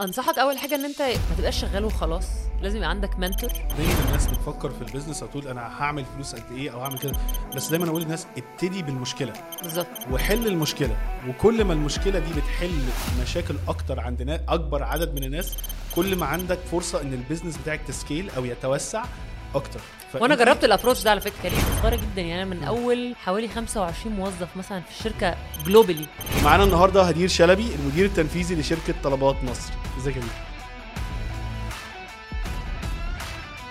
أنصحك أول حاجة إن أنت ما تبقاش شغال وخلاص. لازم يبقى عندك mentor دايما الناس بتفكر في ال business أو تقول أنا هعمل فلوس قد إيه أو هعمل كده. بس دايما أقول للناس ابتدي بالمشكلة. بالظبط. وحل المشكلة. وكل ما المشكلة دي بتحل مشاكل أكتر عند نا- أكبر عدد من الناس كل ما عندك فرصة إن ال business بتاعك ت scale أو يتوسع أكتر. وأنا جربت ال approach ده على فكرة كانت صغيرة جدا. يعني أنا من أول حوالي 25 موظف مثلا في الشركة globally معانا النهارده هدير شلبي المدير التنفيذي لشركة طلبات مصر. إزيك يا هدير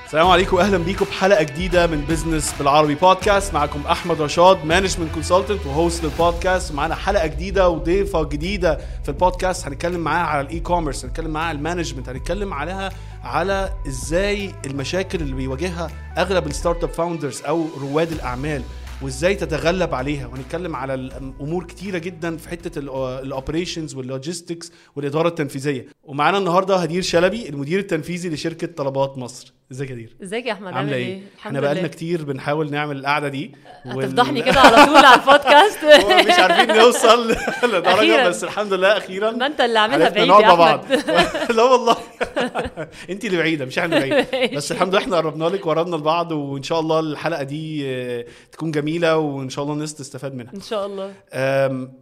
السلام عليكم واهلا بيكم بحلقه جديدة من بزنس بالعربي بودكاست معكم أحمد رشاد management consultant و host لل podcast ومعانا حلقة جديدة وضيفة جديدة في البودكاست هنتكلم معاها على ال e-commerce هنتكلم معاها على ال management هنتكلم عليها على إزاي المشاكل اللي بيواجهها أغلب ال startup founders أو رواد الأعمال وإزاي تتغلب عليها. وهنتكلم على الأمور كتيرة جدا في حتة ال operations وال logistics والإدارة التنفيذية. ومعانا النهارده هدير شلبي المدير التنفيذي لشركة طلبات مصر. ازيك يا هدير ازيك يا احمد؟ عاملة إيه؟ إحنا بقالنا كتير بنحاول نعمل القعدة دي وال- هتفضحني كده على طول على البودكاست؟ مش عارفين نوصل لدرجة. بس الحمد لله أخيرا. ما أنت اللي عاملها بعيد يا بعض. لا والله. أنت اللي بعيدة مش إحنا بعيد. بس الحمد لله إحنا قربنا لك وقربنا لبعض وإن شاء الله الحلقة دي آه، تكون جميلة وإن شاء الله الناس تستفاد منها. إن شاء الله.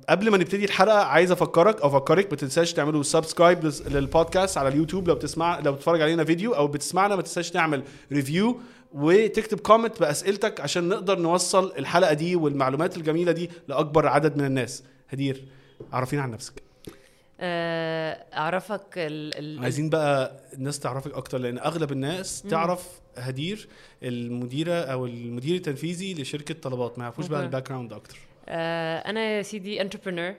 قبل ما نبتدي الحلقة عايز أفكرك أو أفكرك ما تنساش تعملوا subscribe لل podcast على اليوتيوب لو بتسمع لو بتتفرج علينا فيديو أو بتسمعنا ما تنساش تعمل review وتكتب comment بأسئلتك عشان نقدر نوصل الحلقة دي والمعلومات الجميلة دي لأكبر عدد من الناس. هدير عرفينا عن نفسك. آه، أعرفك ال... ال... عايزين بقى الناس تعرفك أكتر لأن أغلب الناس تعرف هدير المديرة أو المدير التنفيذي لشركة طلبات. ما يعرفوش بقى. ال background أكتر. آه، أنا يا سيدي entrepreneur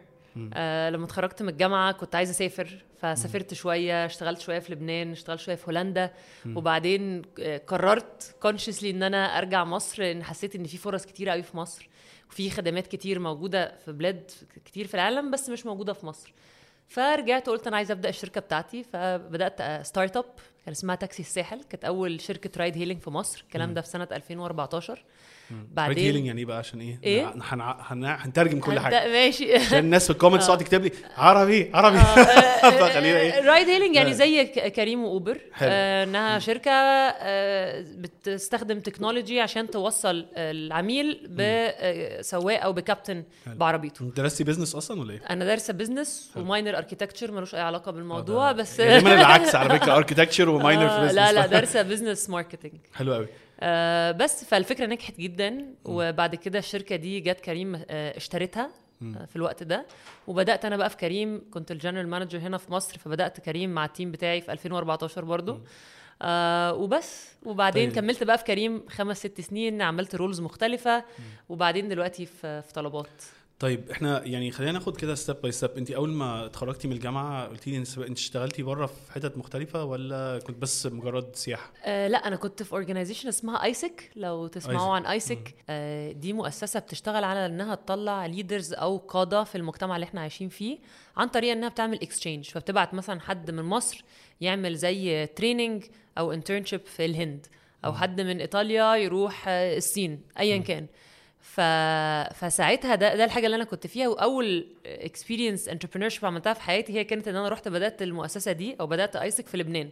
آه لما اتخرجت من الجامعة كنت عايزة أسافر فسافرت شوية اشتغلت شوية في لبنان اشتغلت شوية في هولندا وبعدين آه، قررت consciously إن أنا أرجع مصر لأن حسيت إن في فرص كتير قوي في مصر وفي خدمات كتير موجودة في بلاد كتير في العالم بس مش موجودة في مصر. فرجعت وقلت أنا عايزة أبدأ الشركة بتاعتي فبدأت startup كان اسمها تاكسي الساحل كانت أول شركة ride hailing في مصر الكلام ده في سنة 2014ر بعدين hailing يعني إيه بقى؟ عشان إيه؟ إيه؟ هن- هن- هن- هنترجم كل حاجة. ماشي. عشان الناس في ال comments تقعد تكتب لي عربي عربي. فخلينا إيه؟ ride hailing يعني آه. زي كريم وأوبر. آه، إنها شركة آه، بتستخدم technology عشان توصل العميل بسواق أو بكابتن بعربيته. أنت درستي business أصلا ولا إيه؟ أنا دارسه business و minor architecture ملوش أي علاقة بالموضوع بس يعني دايما العكس على فكرة architecture و minor في آه، business لا لا دارسه business marketing حلو قوي آه بس فالفكرة نجحت جدا وبعد كده الشركة دي جت كريم آه اشترتها آه في الوقت ده. وبدأت أنا بقى في كريم كنت ال general manager هنا في مصر فبدأت كريم مع ال team بتاعي في 2014 برضو. آه وبس. وبعدين طيب. كملت بقى في كريم خمس ست سنين عملت roles مختلفة. وبعدين دلوقتي في, في طلبات. طيب إحنا يعني خلينا ناخد كده step by step انت أول ما اتخرجتي من الجامعة قلتي لي انت اشتغلتي بره في حتت مختلفة ولا كنت بس مجرد سياحة؟ آه لا أنا كنت في organization اسمها AIESEC لو تسمعوا. عن AIESEC آه دي مؤسسة بتشتغل على إنها تطلع leaders أو قادة في المجتمع اللي إحنا عايشين فيه عن طريق إنها بتعمل exchange فبتبعت مثلا حد من مصر يعمل زي training أو internship في الهند أو حد من إيطاليا يروح الصين ايا كان. ف... فساعتها ده ده الحاجة اللي أنا كنت فيها وأول experience entrepreneur عملتها في حياتي هي كانت إن أنا رحت بدأت المؤسسة دي أو بدأت AIESEC في لبنان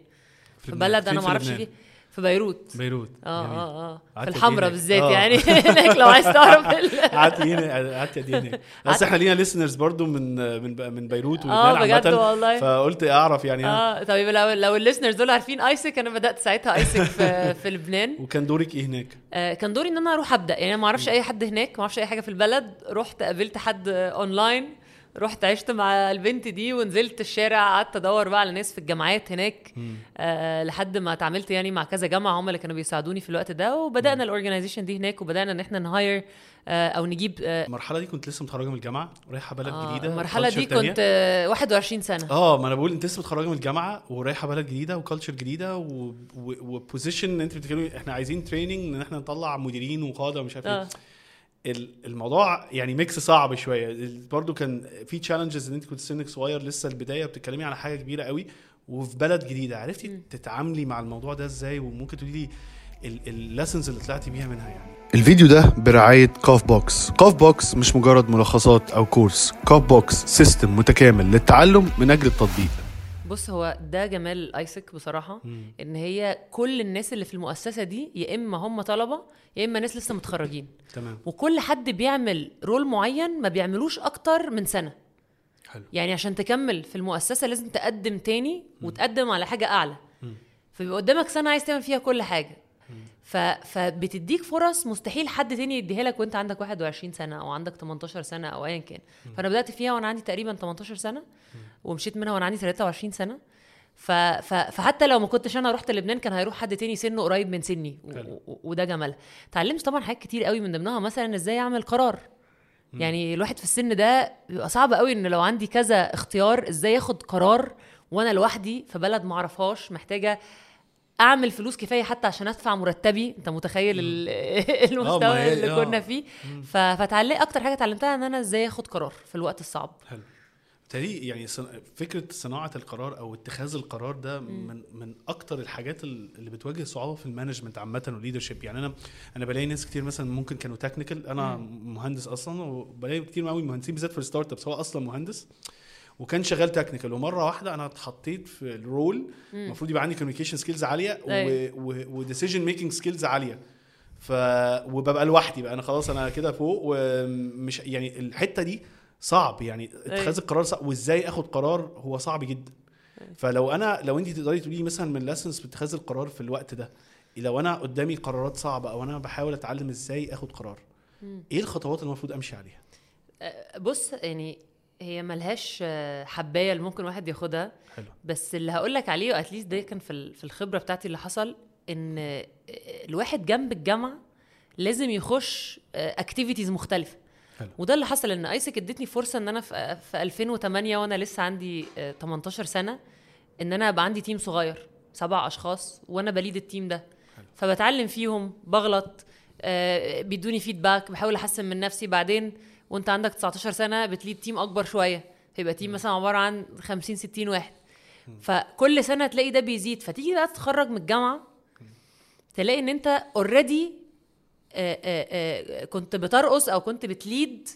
في لبنان. بلد أنا في ما أعرفش؟ فيه في بيروت. بيروت. آه جميل. آه. آه في الحمراء. بالذات آه. يعني. هناك لو عايز تعرف قعدت هنا قعدت قد هناك بس إحنا لينا listeners برضو من من من بيروت آه بجد والله. فقلت أعرف يعني. آه طيب لو لو ال listeners دول عارفين AIESEC أنا بدأت ساعتها AIESEC في, في لبنان. وكان دورك إيه هناك؟ آه كان دوري إن أنا أروح أبدأ. يعني أنا ما أعرفش أي حد هناك ما أعرفش أي حاجة في البلد. رحت قابلت حد اونلاين رحت عشت مع البنت دي ونزلت الشارع قعدت أدور بقى على ناس في الجامعات هناك آه لحد ما اتعاملت يعني مع كذا جامعة هم اللي كانوا بيساعدوني في الوقت ده وبدأنا ال organization دي هناك وبدأنا إن إحنا ن hire آه أو نجيب آه المرحلة دي كنت لسه متخرجة من الجامعة ورايحه بلد آه، جديدة المرحلة دي تانية. كنت آه 21 سنة. آه ما أنا بقول أنت لسه متخرجة من الجامعة ورايحة بلد جديدة و culture جديدة و position أنت بتتكلمي إحنا عايزين training إن إحنا نطلع مديرين وقادة ومش عارف إيه. ال- الموضوع يعني mix صعب شوية. برضو كان في challenges إن أنت كنت سنك صغير لسه البداية بتتكلمي على حاجة كبيرة قوي وفي بلد جديدة. عرفتي تتعاملي مع الموضوع ده إزاي؟ وممكن تقولي لي ال lessons اللي طلعتي بيها منها يعني. الفيديو ده برعاية كاف بوكس كاف بوكس مش مجرد ملخصات أو course كاف بوكس system متكامل للتعلم من أجل التطبيق. بص هو ده جمال AIESEC بصراحة مم. إن هي كل الناس اللي في المؤسسة دي يا إما هم طلبة يا إما ناس لسه متخرجين. تمام. وكل حد بيعمل role معين ما بيعملوش أكتر من سنة. حلو. يعني عشان تكمل في المؤسسة لازم تقدم تاني وتقدم على حاجة أعلى. مم. فبيبقى قدامك سنة عايز تعمل فيها كل حاجة. ف... فبتديك فرص مستحيل حد تاني يديها لك وانت عندك 21 سنة أو عندك 18 سنة أو ايا كان. فأنا بدأت فيها وأنا عندي تقريبا 18 سنة ومشيت منها وأنا عندي 23 سنة. ف... ف... فحتى لو ما كنتش أنا رحت لبنان كان هيروح حد تاني سنه قريب من سني و... و... وده جمالها. اتعلمت طبعا حاجات كتير قوي من ضمنها مثلا إزاي أعمل قرار. يعني الواحد في السن ده بيبقى صعب قوي إن لو عندي كذا اختيار إزاي آخد قرار وأنا لوحدي في بلد ما أعرفهاش محتاجة أعمل فلوس كفاية حتى عشان أدفع مرتبي. أنت متخيل آه، المستوى هي- اللي آه. كنا فيه ف- فتعلق أكتر حاجة اتعلمتها إن أنا إزاي أخد قرار في الوقت الصعب. حلو. بالتالي يعني فكرة صناعة القرار أو اتخاذ القرار ده من من أكتر الحاجات ال- اللي بتواجه صعوبة في ال management عامة وال leadership يعني أنا أنا بلاقي ناس كتير مثلا ممكن كانوا technical أنا مهندس أصلا وبلاقي كتير قوي مهندسين بالذات في ال startups هو أصلا مهندس وكان شغال technical ومرة واحدة أنا اتحطيت في ال role المفروض يبقى عندي communication skills عالية أيوة. و decision making skills عالية. ف وببقى لوحدي بقى. أنا خلاص أنا كده فوق ومش يعني الحتة دي صعب يعني. اتخاذ القرار صعب وإزاي آخد قرار هو صعب جدا. فلو أنا لو انت تقدري تقولي لي مثلا من lessons في اتخاذ القرار في الوقت ده لو أنا قدامي قرارات صعبة أو أنا بحاول أتعلم إزاي آخد قرار إيه الخطوات اللي المفروض أمشي عليها؟ بص يعني هي ملهاش آه، حباية اللي ممكن واحد ياخدها. حلو. بس اللي هقول لك عليه at least ده كان في في الخبرة بتاعتي اللي حصل إن آه، الواحد جنب الجامعة لازم يخش activities مختلفة. حلو. وده اللي حصل إن AIESEC ادتني فرصة إن أنا في في 2008 وأنا لسه عندي آه، 18 سنة إن أنا أبقى عندي team صغير سبع أشخاص وأنا ب lead ال team ده. فبتعلم فيهم بغلط آه، بيدوني feedback بحاول أحسن من نفسي. بعدين وانت عندك 19 سنة بت lead team أكبر شوية. فيبقى team مثلا عبارة عن 50 60 واحد. فكل سنة تلاقي ده بيزيد. فتيجي بقى تتخرج من الجامعة تلاقي إن أنت already كنت بترقص أو كنت بت lead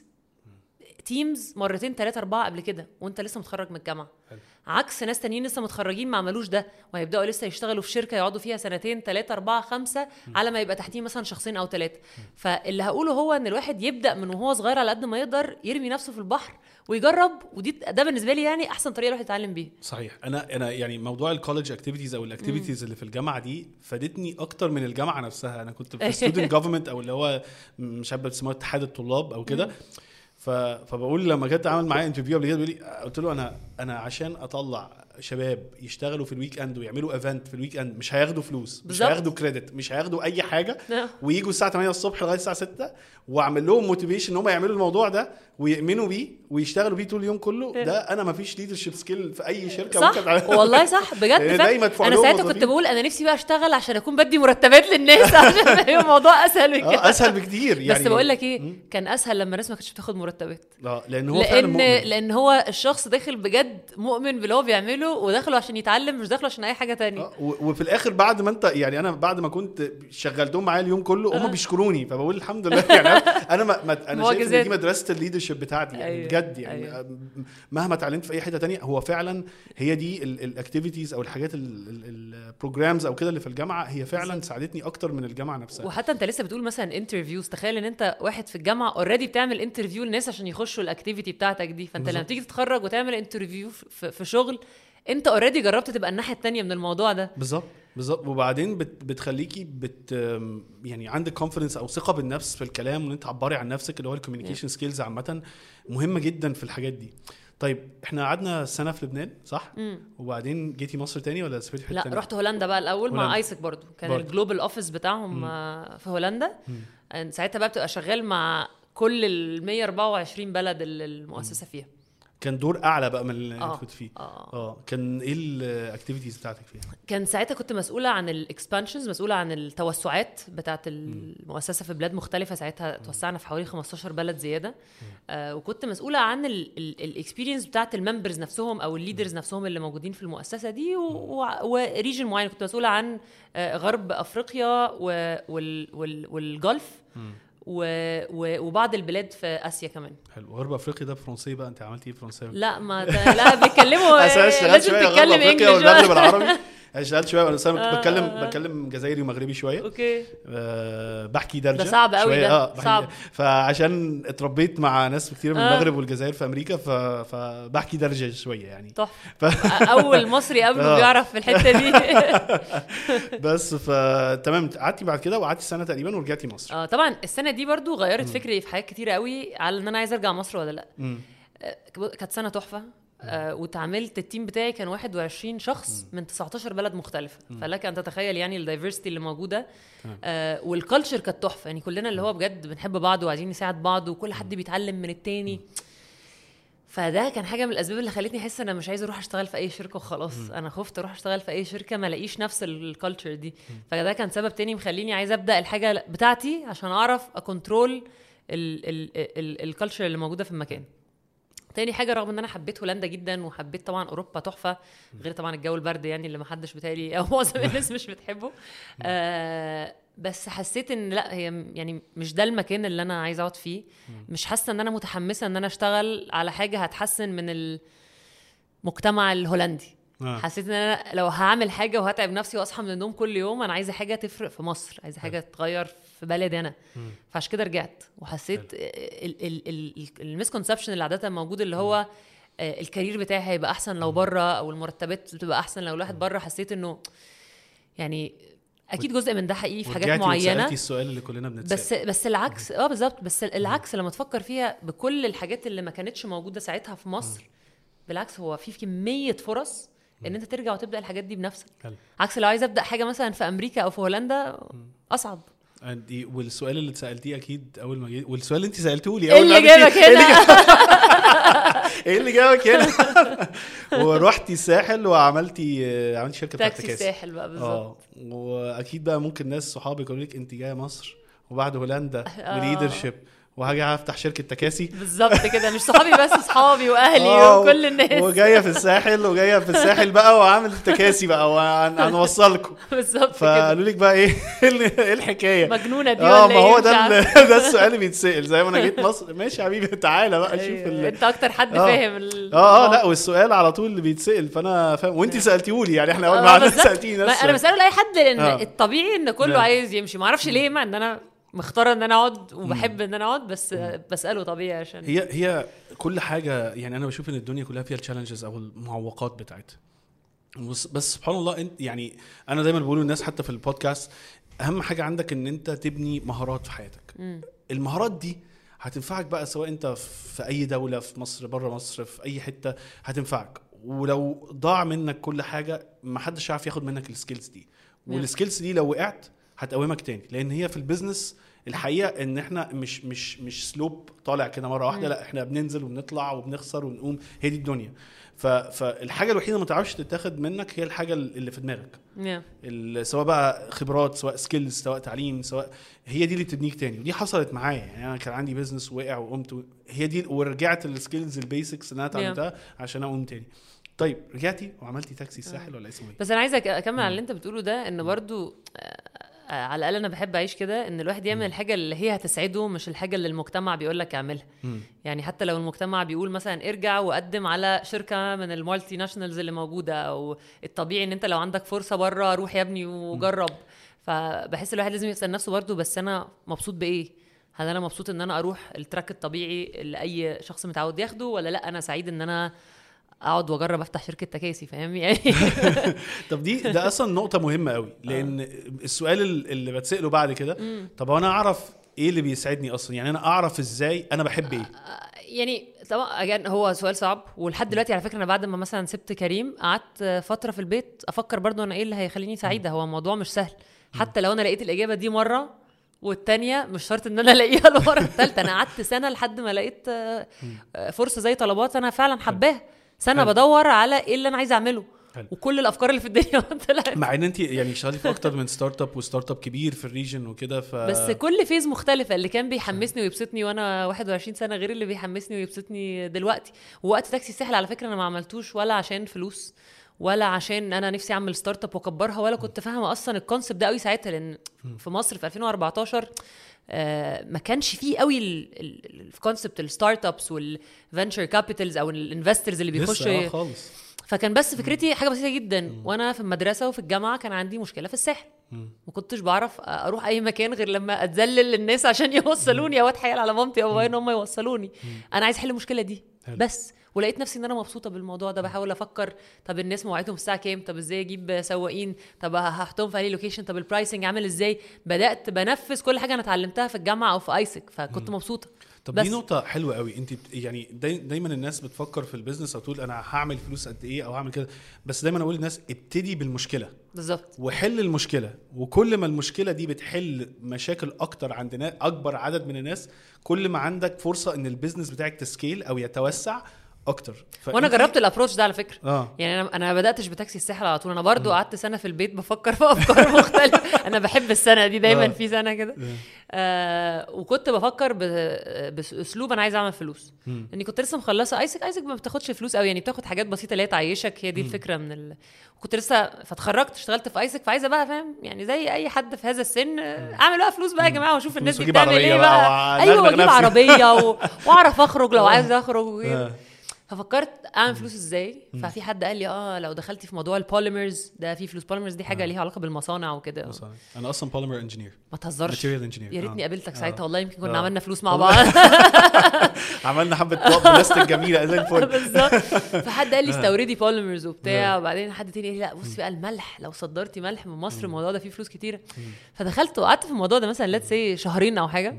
teams مرتين ثلاثة أربعة قبل كده وأنت لسه متخرج من الجامعة. حلو. عكس ناس تانيين لسه متخرجين ما عملوش ده وهيبدأوا لسه يشتغلوا في شركة يقعدوا فيها سنتين ثلاثة أربعة خمسة على ما يبقى تحتيه مثلا شخصين أو ثلاثة فاللي هقوله هو إن الواحد يبدأ من وهو صغير على قد ما يقدر يرمي نفسه في البحر ويجرب ودي ده بالنسبة لي يعني أحسن طريقة الواحد يتعلم بيها. صحيح. أنا أنا يعني موضوع ال college activities أو ال activities اللي في الجامعة دي فادتني أكتر من الجامعة نفسها. أنا كنت في student government أو اللي هو مش عارف بيسموه اتحاد الطلاب أو كده. فبقول لما حد عمل معايا interview قبل كده بيقول لي قلت له أنا أنا عشان أطلع شباب يشتغلوا في ال weekend ويعملوا event في ال weekend مش هياخدوا فلوس مش. هياخدوا credit مش هياخدوا أي حاجة. ويجوا الساعة 8 الصبح لغاية الساعة 6 وأعمل لهم motivation إن هم يعملوا الموضوع ده ويؤمنوا بيه ويشتغلوا بيه طول اليوم كله ده أنا ما فيش leadership skill في أي شركة ممكن صح أتعلمها. والله صح بجد فعلا. دايما أنا ساعتها كنت. بقول أنا نفسي بقى أشتغل عشان أكون بدي مرتبات للناس عشان الموضوع أسهل آه كده أسهل بكتير يعني بس بقول لك إيه كان أسهل لما الناس ما كانتش بتاخد مرتبات آه لأن هو فعلا لأن مؤمن. لأن هو الشخص داخل بجد مؤمن باللي هو بيعمله وداخله عشان يتعلم مش داخله عشان أي حاجة تانية آه، وفي الآخر بعد ما أنت يعني أنا بعد ما كنت شغلتهم معايا اليوم كله هم بيشكروني فبقول الحمد لله يعني أنا ما ما أنا شايف إن. دي مدرسة ال leadership بتاعتي يعني أيوة، بجد يعني أيوة. آه، مهما اتعلمت في أي حتة تانية هو فعلا هي دي ال activities أو الحاجات ال programs أو كده اللي في الجامعة هي فعلا ساعدتني أكتر من الجامعة نفسها وحتى أنت لسه بتقول مثلا interviews تخيل إن أنت واحد في الجامعة already بتعمل interview للناس عشان يخشوا ال activity بتاعتك دي فأنت لما. تيجي تتخرج وتعمل interview في, في شغل انت already جربت تبقى الناحية التانية من الموضوع ده. بالظبط بالظبط. وبعدين بت بتخليكي بت يعني عندك confidence أو ثقة بالنفس في الكلام وإن أنت تعبري عن نفسك اللي هو ال communication skills عامة مهمة جدا في الحاجات دي. طيب إحنا قعدنا سنة في لبنان صح؟ مم. وبعدين جيتي مصر تاني ولا سافرتي في حتة لا تانية؟ رحت هولندا بقى الأول هولندا. مع AIESEC برضو. كان برضو. ال global office بتاعهم آه، في هولندا. آه، ساعتها بقى بتبقى شغال مع كل ال 124 بلد اللي المؤسسة فيها. كان دور أعلى بقى من اللي آه. كنت فيه. آه. آه كان إيه ال activities بتاعتك فيها؟ كان ساعتها كنت مسؤولة عن ال expansions مسؤولة عن التوسعات بتاعت المؤسسة في بلاد مختلفة. ساعتها توسعنا في حوالي 15 بلد زيادة. آه وكنت مسؤولة عن ال experience بتاعت ال members نفسهم أو ال leaders نفسهم اللي موجودين في المؤسسة دي و region معين كنت مسؤولة عن آه غرب أفريقيا و- وال- وال- وال Gulf. و... و... وبعض البلاد في آسيا كمان. حلو. غرب أفريقيا ده فرنسي بقى؟ أنت عملتي إيه فرنسي لا ما ده لا بيتكلموا لازم تتكلم أفريقيا English والمغرب العربي أنا اشتغلت شوية أنا آه، بتكلم آه. بتكلم جزائري ومغربي شوية. okay. أه بحكي دارجة ده صعب قوي ده، آه بحكي- صعب. فعشان اتربيت مع ناس كتير من آه. المغرب والجزائر في أمريكا ف... فبحكي دارجة شوية يعني. تحفه ف... أول مصري أقابله آه. بيعرف في الحتة دي. بس ف تمام. قعدتي بعد كده وقعدتي سنة تقريبا ورجعتي مصر. آه طبعا السنة دي برضو غيرت فكري في حاجات كتيرة قوي على إن أنا عايزه أرجع مصر ولا لأ. آه، كانت سنة تحفة. آه واتعاملت ال team بتاعي كان 21 شخص من 19 بلد مختلفة. فلك أن تتخيل يعني ال diversity اللي موجودة. آه وال culture كانت تحفة. يعني كلنا اللي هو بجد بنحب بعض وعايزين نساعد بعض وكل حد بيتعلم من التاني. فده كان حاجة من الأسباب اللي خلتني أحس ان أنا مش عايزه أروح أشتغل في أي شركة وخلاص. أنا خفت أروح أشتغل في أي شركة ما الاقيش نفس ال culture دي. فده كان سبب تاني مخليني عايزه أبدأ الحاجة بتاعتي عشان أعرف أ control ال culture اللي موجودة في المكان. تاني حاجة رغم إن أنا حبيت هولندا جدا وحبيت طبعا أوروبا تحفة غير طبعا الجو البرد يعني اللي ما حدش بتهيألي أو معظم الناس مش بتحبه. آه بس حسيت إن لأ هي يعني مش ده المكان اللي أنا عايزه أقعد فيه. مش حاسة إن أنا متحمسة إن أنا أشتغل على حاجة هتحسن من المجتمع الهولندي. آه. حسيت إن أنا لو هعمل حاجة وهتعب نفسي وأصحى من النوم كل يوم أنا عايزة حاجة تفرق في مصر عايزة حاجة تغير في بلدي أنا. فعشان كده رجعت وحسيت ال misconception اللي عادة موجود اللي هو آه، ال career بتاعي هيبقى أحسن لو بره أو المرتبات بتبقى أحسن لو الواحد بره حسيت إنه يعني أكيد جزء من ده حقيقي في حاجات معينة. السؤال اللي كلنا بنتسأل. بس بس العكس آه بالظبط. بس العكس لما تفكر فيها بكل الحاجات اللي ما كانتش موجودة ساعتها في مصر بالعكس هو في كمية فرص إن أنت ترجع وتبدأ الحاجات دي بنفسك. عكس لو عايز أبدأ حاجة مثلا في أمريكا أو في هولندا أصعب. دي والسؤال اللي اتسألتيه أكيد أول ما جيت والسؤال اللي انت سالته لي إيه اول ما جابك إيه اللي هنا إيه اللي جابك هنا؟ ورحتي الساحل وعملتي عملتي شركة بتاعت تاكسي الساحل بقى بالظبط. آه وأكيد بقى ممكن ناس صحابي يقولوا لك انت جاية مصر وبعد هولندا آه. وليدرشيب وهاجي افتح شركة تكاسي. بالظبط كده مش صحابي بس صحابي وأهلي وكل الناس. وجاية في الساحل وجاية في الساحل بقى وعامل تكاسي بقى وهنوصلكم بالظبط كده. فقالوا لك بقى إيه؟ إيه الحكاية؟ مجنونة دي آه ما إيه؟ هو ده ده السؤال اللي بيتسأل. زي ما أنا جيت مصر. ماشي يا حبيبي تعالى بقى شوف أيوة. ال... أنت أكتر حد آه. فاهم آه آه لا والسؤال على طول اللي بيتسأل فأنا فاهم. وانت سالتيه يعني إحنا اول آه، ما نفس أنا بسأله لأي حد لأن آه. الطبيعي إن كله نعم. عايز يمشي. ما أعرفش ليه مع إن أنا مختارة إن أنا أقعد وبحب إن أنا أقعد بس بسأله طبيعي عشان هي هي كل حاجة يعني أنا بشوف إن الدنيا كلها فيها التشالنجز أو المعوقات بتاعتها. بس, بس سبحان الله انت يعني أنا دايما بقول للناس حتى في البودكاست أهم حاجة عندك إن أنت تبني مهارات في حياتك. مم. المهارات دي هتنفعك بقى سواء أنت في أي دولة في مصر بره مصر في أي حتة هتنفعك. ولو ضاع منك كل حاجة ما حدش يعرف ياخد منك ال skills دي. وال skills دي لو وقعت هتقومك تاني. لأن هي في ال business الحقيقة إن إحنا مش مش مش slope طالع كده مرة واحدة لأ إحنا بننزل وبنطلع وبنخسر ونقوم. هي دي الدنيا. فالحاجه الوحيدة ما تعرفش تتاخد منك هي الحاجة اللي في دماغك. Yeah. سواء بقى خبرات سواء skills سواء تعليم سواء هي دي اللي بتبنيك تاني. ودي حصلت معايا. يعني أنا كان عندي business وقع وقمت و... هي دي ورجعت ال skills ال basics اللي أنا اتعلمتها عشان أقوم تاني. طيب رجعتي وعملتي تاكسي الساحل ولا اسمه إيه؟ بس أنا عايزة أكمل على اللي أنت بتقوله ده إن برضو آه، آه، على الأقل أنا بحب أعيش كده إن الواحد يعمل الحاجة اللي هي هتسعده مش الحاجة اللي المجتمع بيقول لك أعملها. يعني حتى لو المجتمع بيقول مثلا ارجع وقدم على شركة من ال multinationals اللي موجودة أو الطبيعي إن أنت لو عندك فرصة بره روح يا ابني وجرب. فبحس الواحد لازم يسأل نفسه برضه بس أنا مبسوط بإيه؟ هل أنا مبسوط إن أنا أروح التراك الطبيعي اللي أي شخص متعود ياخده ولا لأ أنا سعيد إن أنا اقعد واجرب افتح شركة تكاسي فاهم يعني طب دي ده أصلا نقطة مهمة قوي لأن السؤال ال- اللي بتسأله بعد كده طب أنا أعرف إيه اللي بيسعدني أصلا؟ يعني أنا أعرف إزاي أنا بحب إيه؟ يعني طبعا again هو سؤال صعب. ولحد دلوقتي على فكرة أنا بعد ما مثلا سبت كريم قعدت فترة في البيت أفكر برضو أنا إيه اللي هيخليني سعيدة. هو الموضوع مش سهل. حتى لو أنا لقيت الإجابة دي مرة والتانية مش شرط إن أنا ألاقيها المرة الثالثه أنا قعدت سنة لحد ما لقيت آه، آه، فرصة زي طلبات أنا فعلا حباها. سنه حلو. بدور على إيه اللي أنا عايزه اعمله. حلو. وكل الافكار اللي في الدنيا طلعت. مع ان انت يعني اشتغلتي في أكتر من startup و startup كبير في ال region وكده ف بس كل phase مختلفة. اللي كان بيحمسني ويبسطني وأنا 21 سنة غير اللي بيحمسني ويبسطني دلوقتي. ووقت تاكسي الساحل على فكرة أنا ما عملتوش ولا عشان فلوس ولا عشان أنا نفسي اعمل startup واكبرها ولا كنت فاهمة أصلا ال concept ده قوي ساعتها. لأن في مصر في 2014 آه، ما كانش فيه قوي ال concept ال startups وال venture capitals أو ال investors اللي لسه بيخشوا آه خالص. فكان بس فكرتي حاجة بسيطة جدا. وأنا في المدرسة وفي الجامعة كان عندي مشكلة في الساحل ما كنتش بعرف أروح أي مكان غير لما أتذلل للناس عشان يوصلوني أو اتحايل على مامتي أو بابايا إن هم يوصلوني. أنا عايز أحل المشكلة دي. حلو. بس ولقيت نفسي إن أنا مبسوطة بالموضوع ده بحاول أفكر طب الناس مواعيدهم الساعة كام؟ طب إزاي أجيب سواقين؟ طب هحطهم في أي location طب ال pricing عامل إزاي؟ بدأت بنفذ كل حاجة أنا اتعلمتها في الجامعة أو في AIESEC فكنت مبسوطة. طب بس. دي نقطة حلوة قوي انت يعني داي دايما الناس بتفكر في ال business أو تقول أنا هعمل فلوس قد إيه أو هعمل كده بس دايما أقول للناس ابتدي بالمشكلة بالظبط وحل المشكلة وكل ما المشكلة دي بتحل مشاكل أكتر عند أكبر عدد من الناس كل ما عندك فرصة إن ال business بتاعك ت scale أو يتوسع أكتر. وأنا جربت ال approach ده على فكرة. آه. يعني أنا أنا ما بداتش بتاكسي الساحل على طول. أنا برضو قعدت سنة في البيت بفكر في أفكار مختلفة. أنا بحب السنة دي دايما آه. في سنة كده. آه. وكنت بفكر ب- بأسلوب أنا عايز أعمل فلوس. اني كنت لسه مخلصة. AIESEC AIESEC ما بتاخدش فلوس قوي يعني بتاخد حاجات بسيطة اللي هي تعيشك. هي دي الفكرة من ال... وكنت لسه فاتخرجت اشتغلت في AIESEC فعايزة بقى فاهم؟ يعني زي أي حد في هذا السن آه، أعمل بقى فلوس بقى يا جماعة وأشوف الناس دي بتعمل إيه بقى بقى. أيوه وأجيب. عربية و... وأعرف أخرج لو عايز أخرج آه. ففكرت أعمل فلوس إزاي؟ ففي حد قال لي آه لو دخلتي في موضوع ال polymers ده في فلوس polymers دي حاجة ليها علاقة بالمصانع وكده. أنا أصلا polymer engineer ما تهزرش. material engineer يا ريتني قابلتك ساعتها آه. والله يمكن كنا آه. عملنا فلوس مع. بعض. عملنا حبة بلاستيك جميلة زي الفل. بالظبط. فحد قال لي استوردي polymers وبتاع وبعدين حد تاني قال لي لأ بصي بقى الملح لو صدرتي ملح من مصر الموضوع ده فيه فلوس كتيرة. فدخلت وقعدت في الموضوع ده مثلا let's شهرين أو حاجة.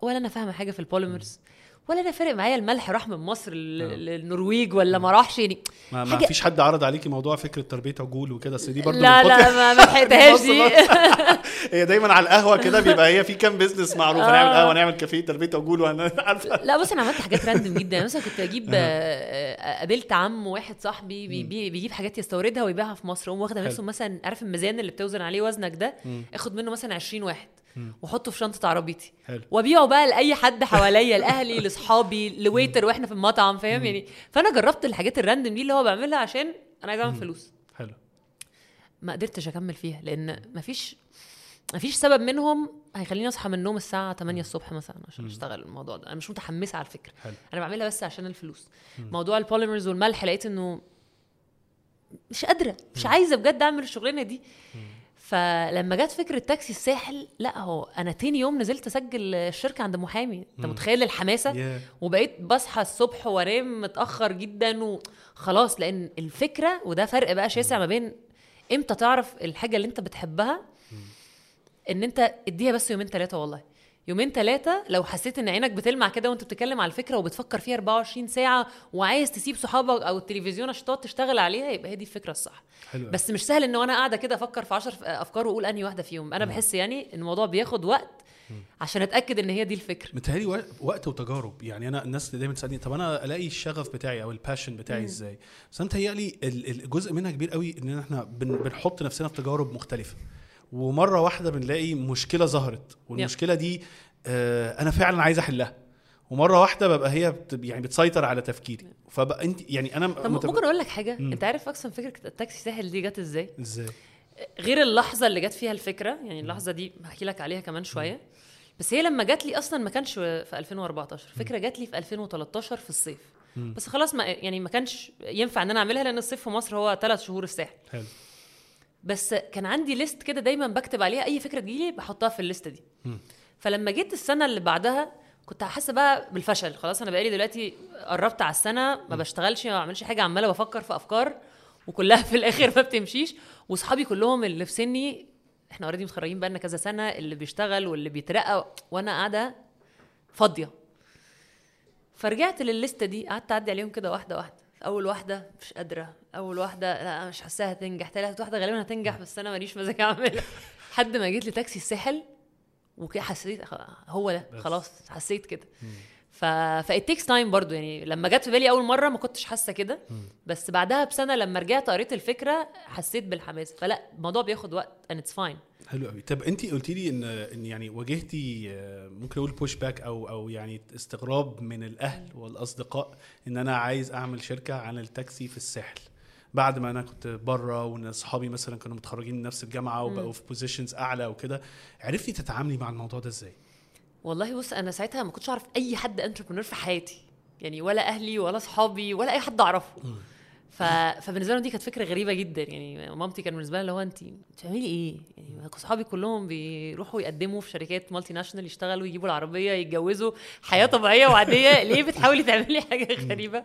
ولا أنا فاهمة حاجة في ال polymers ولا أنا فارق معايا الملح راح من مصر لل- للنرويج ولا ما راحش يعني. ما, ما فيش حد عرض عليكي موضوع فكرة تربية عجول وكده بس دي برضه لا لا ما ما لحقتهاش دي. هي دايما على القهوة كده بيبقى هي في كام business معروف آه. هنعمل قهوة نعمل كافيه تربية عجول وهن- عارفة. لا بص أنا عملت حاجات random جدا. يعني مثلا كنت أجيب آه، آه، قابلت عم واحد صاحبي بيجيب حاجات يستوردها ويبيعها في مصر. واخده. نفسه مثلا عارف الميزان اللي بتوزن عليه وزنك ده؟ اخد منه مثلا 20 واحد. واحطه في شنطة عربيتي. وابيعه بقى لأي حد حواليا لأهلي لاصحابي ل waiter وإحنا في المطعم فاهم يعني فأنا جربت الحاجات ال random دي اللي هو بعملها عشان أنا عايز أعمل فلوس. حلو. ما قدرتش أكمل فيها لأن مفيش مفيش سبب منهم هيخليني أصحى من النوم الساعة 8 الصبح مثلا عشان أشتغل الموضوع ده. أنا مش متحمسة على الفكرة. حلو. أنا بعملها بس عشان الفلوس. موضوع ال polymers والملح لقيت إنه مش قادرة مش عايزة بجد أعمل الشغلانة دي. فلما جت فكرة تاكسي الساحل لا هو أنا تاني يوم نزلت أسجل الشركة عند محامي. أنت متخيل الحماسة؟ يا وبقيت بصحى الصبح وأنام متأخر جدا وخلاص لأن الفكرة وده فرق بقى شاسع ما بين إمتى تعرف الحاجة اللي أنت بتحبها إن أنت اديها بس يومين ثلاثة والله. يومين ثلاثة لو حسيت إن عينك بتلمع كده وأنت بتتكلم على الفكرة وبتفكر فيها 24 ساعة وعايز تسيب صحابك أو التلفزيون عشان تقعد تشتغل عليها يبقى هي دي الفكرة الصح. حلو. بس مش سهل إن أنا قاعدة كده أفكر في 10 أفكار وأقول أنهي واحدة فيهم. أنا بحس يعني إن الموضوع بياخد وقت عشان أتأكد إن هي دي الفكرة. متهيألي وق- وقت وتجارب. يعني أنا الناس دايما تسألني طب أنا ألاقي الشغف بتاعي أو الباشن بتاعي إزاي؟ بس أنا متهيألي ال- الجزء منها كبير قوي إن إحنا بن بنحط نفسنا في تجارب مختلفة. ومرة واحدة بنلاقي مشكلة ظهرت والمشكلة دي آه أنا فعلا عايز أحلها. ومرة واحدة ببقى هي بت يعني بتسيطر على تفكيري. فبقى أنت يعني أنا طب متب- ممكن أقول لك حاجة؟ مم. أنت عارف أصلا فكرة التاكسي ساحل دي جت إزاي؟ إزاي؟ غير اللحظة اللي جت فيها الفكرة يعني اللحظة دي هحكي لك عليها كمان شوية. بس هي لما جت لي أصلا ما كانش في 2014 الفكرة جت لي في 2013 في الصيف. مم. بس خلاص ما يعني ما كانش ينفع إن أنا أعملها لأن الصيف في مصر هو ثلاث شهور الساحل. حلو. بس كان عندي list كده دايما بكتب عليها أي فكرة تجيلي بحطها في ال list دي. مم. فلما جيت السنة اللي بعدها كنت حاسة بقى بالفشل. خلاص أنا بقالي دلوقتي قربت على السنة ما بشتغلش ما بعملش حاجة عمالة بفكر في أفكار وكلها في الآخر ما بتمشيش. واصحابي كلهم اللي في سني إحنا اوريدي متخرجين بقالنا كذا سنة اللي بيشتغل واللي بيترقى وأنا قاعدة فاضية. فرجعت للليستة دي قعدت أعدي عليهم كده واحدة واحدة. أول واحدة مش قادرة. أول واحدة لا مش حاساها هتنجح. تالت واحدة غالبا هتنجح بس أنا ماليش مزاج أعملها. لحد ما جيت لتاكسي الساحل وكده حسيت هو ده. خلاص حسيت كده. ف ف it takes time برضو يعني لما جت في بالي أول مرة ما كنتش حاسة كده. بس بعدها بسنة لما رجعت قريت الفكرة حسيت بالحماس. فلا الموضوع بياخد وقت and it's fine. حلو قوي طب انت قلتي لي إن إن يعني واجهتي آه، ممكن أقول push back أو أو يعني استغراب من الأهل والأصدقاء إن أنا عايز أعمل شركة عن التاكسي في الساحل. بعد ما أنا كنت بره وإن أصحابي مثلا كانوا متخرجين من نفس الجامعة وبقوا في positions أعلى وكده عرفتي تتعاملي مع الموضوع ده إزاي؟ والله بص أنا ساعتها ما كنتش أعرف أي حد entrepreneur في حياتي يعني ولا أهلي ولا اصحابي ولا أي حد أعرفه ف... فبالنسبة لهم دي كانت فكرة غريبة جدا يعني مامتي كان بالنسبة لها اللي هو انت بتعملي إيه؟ يعني اصحابي كلهم بيروحوا يقدموا في شركات multinational يشتغلوا يجيبوا العربية يتجوزوا حياة طبيعية وعادية ليه بتحاولي تعملي حاجة غريبة؟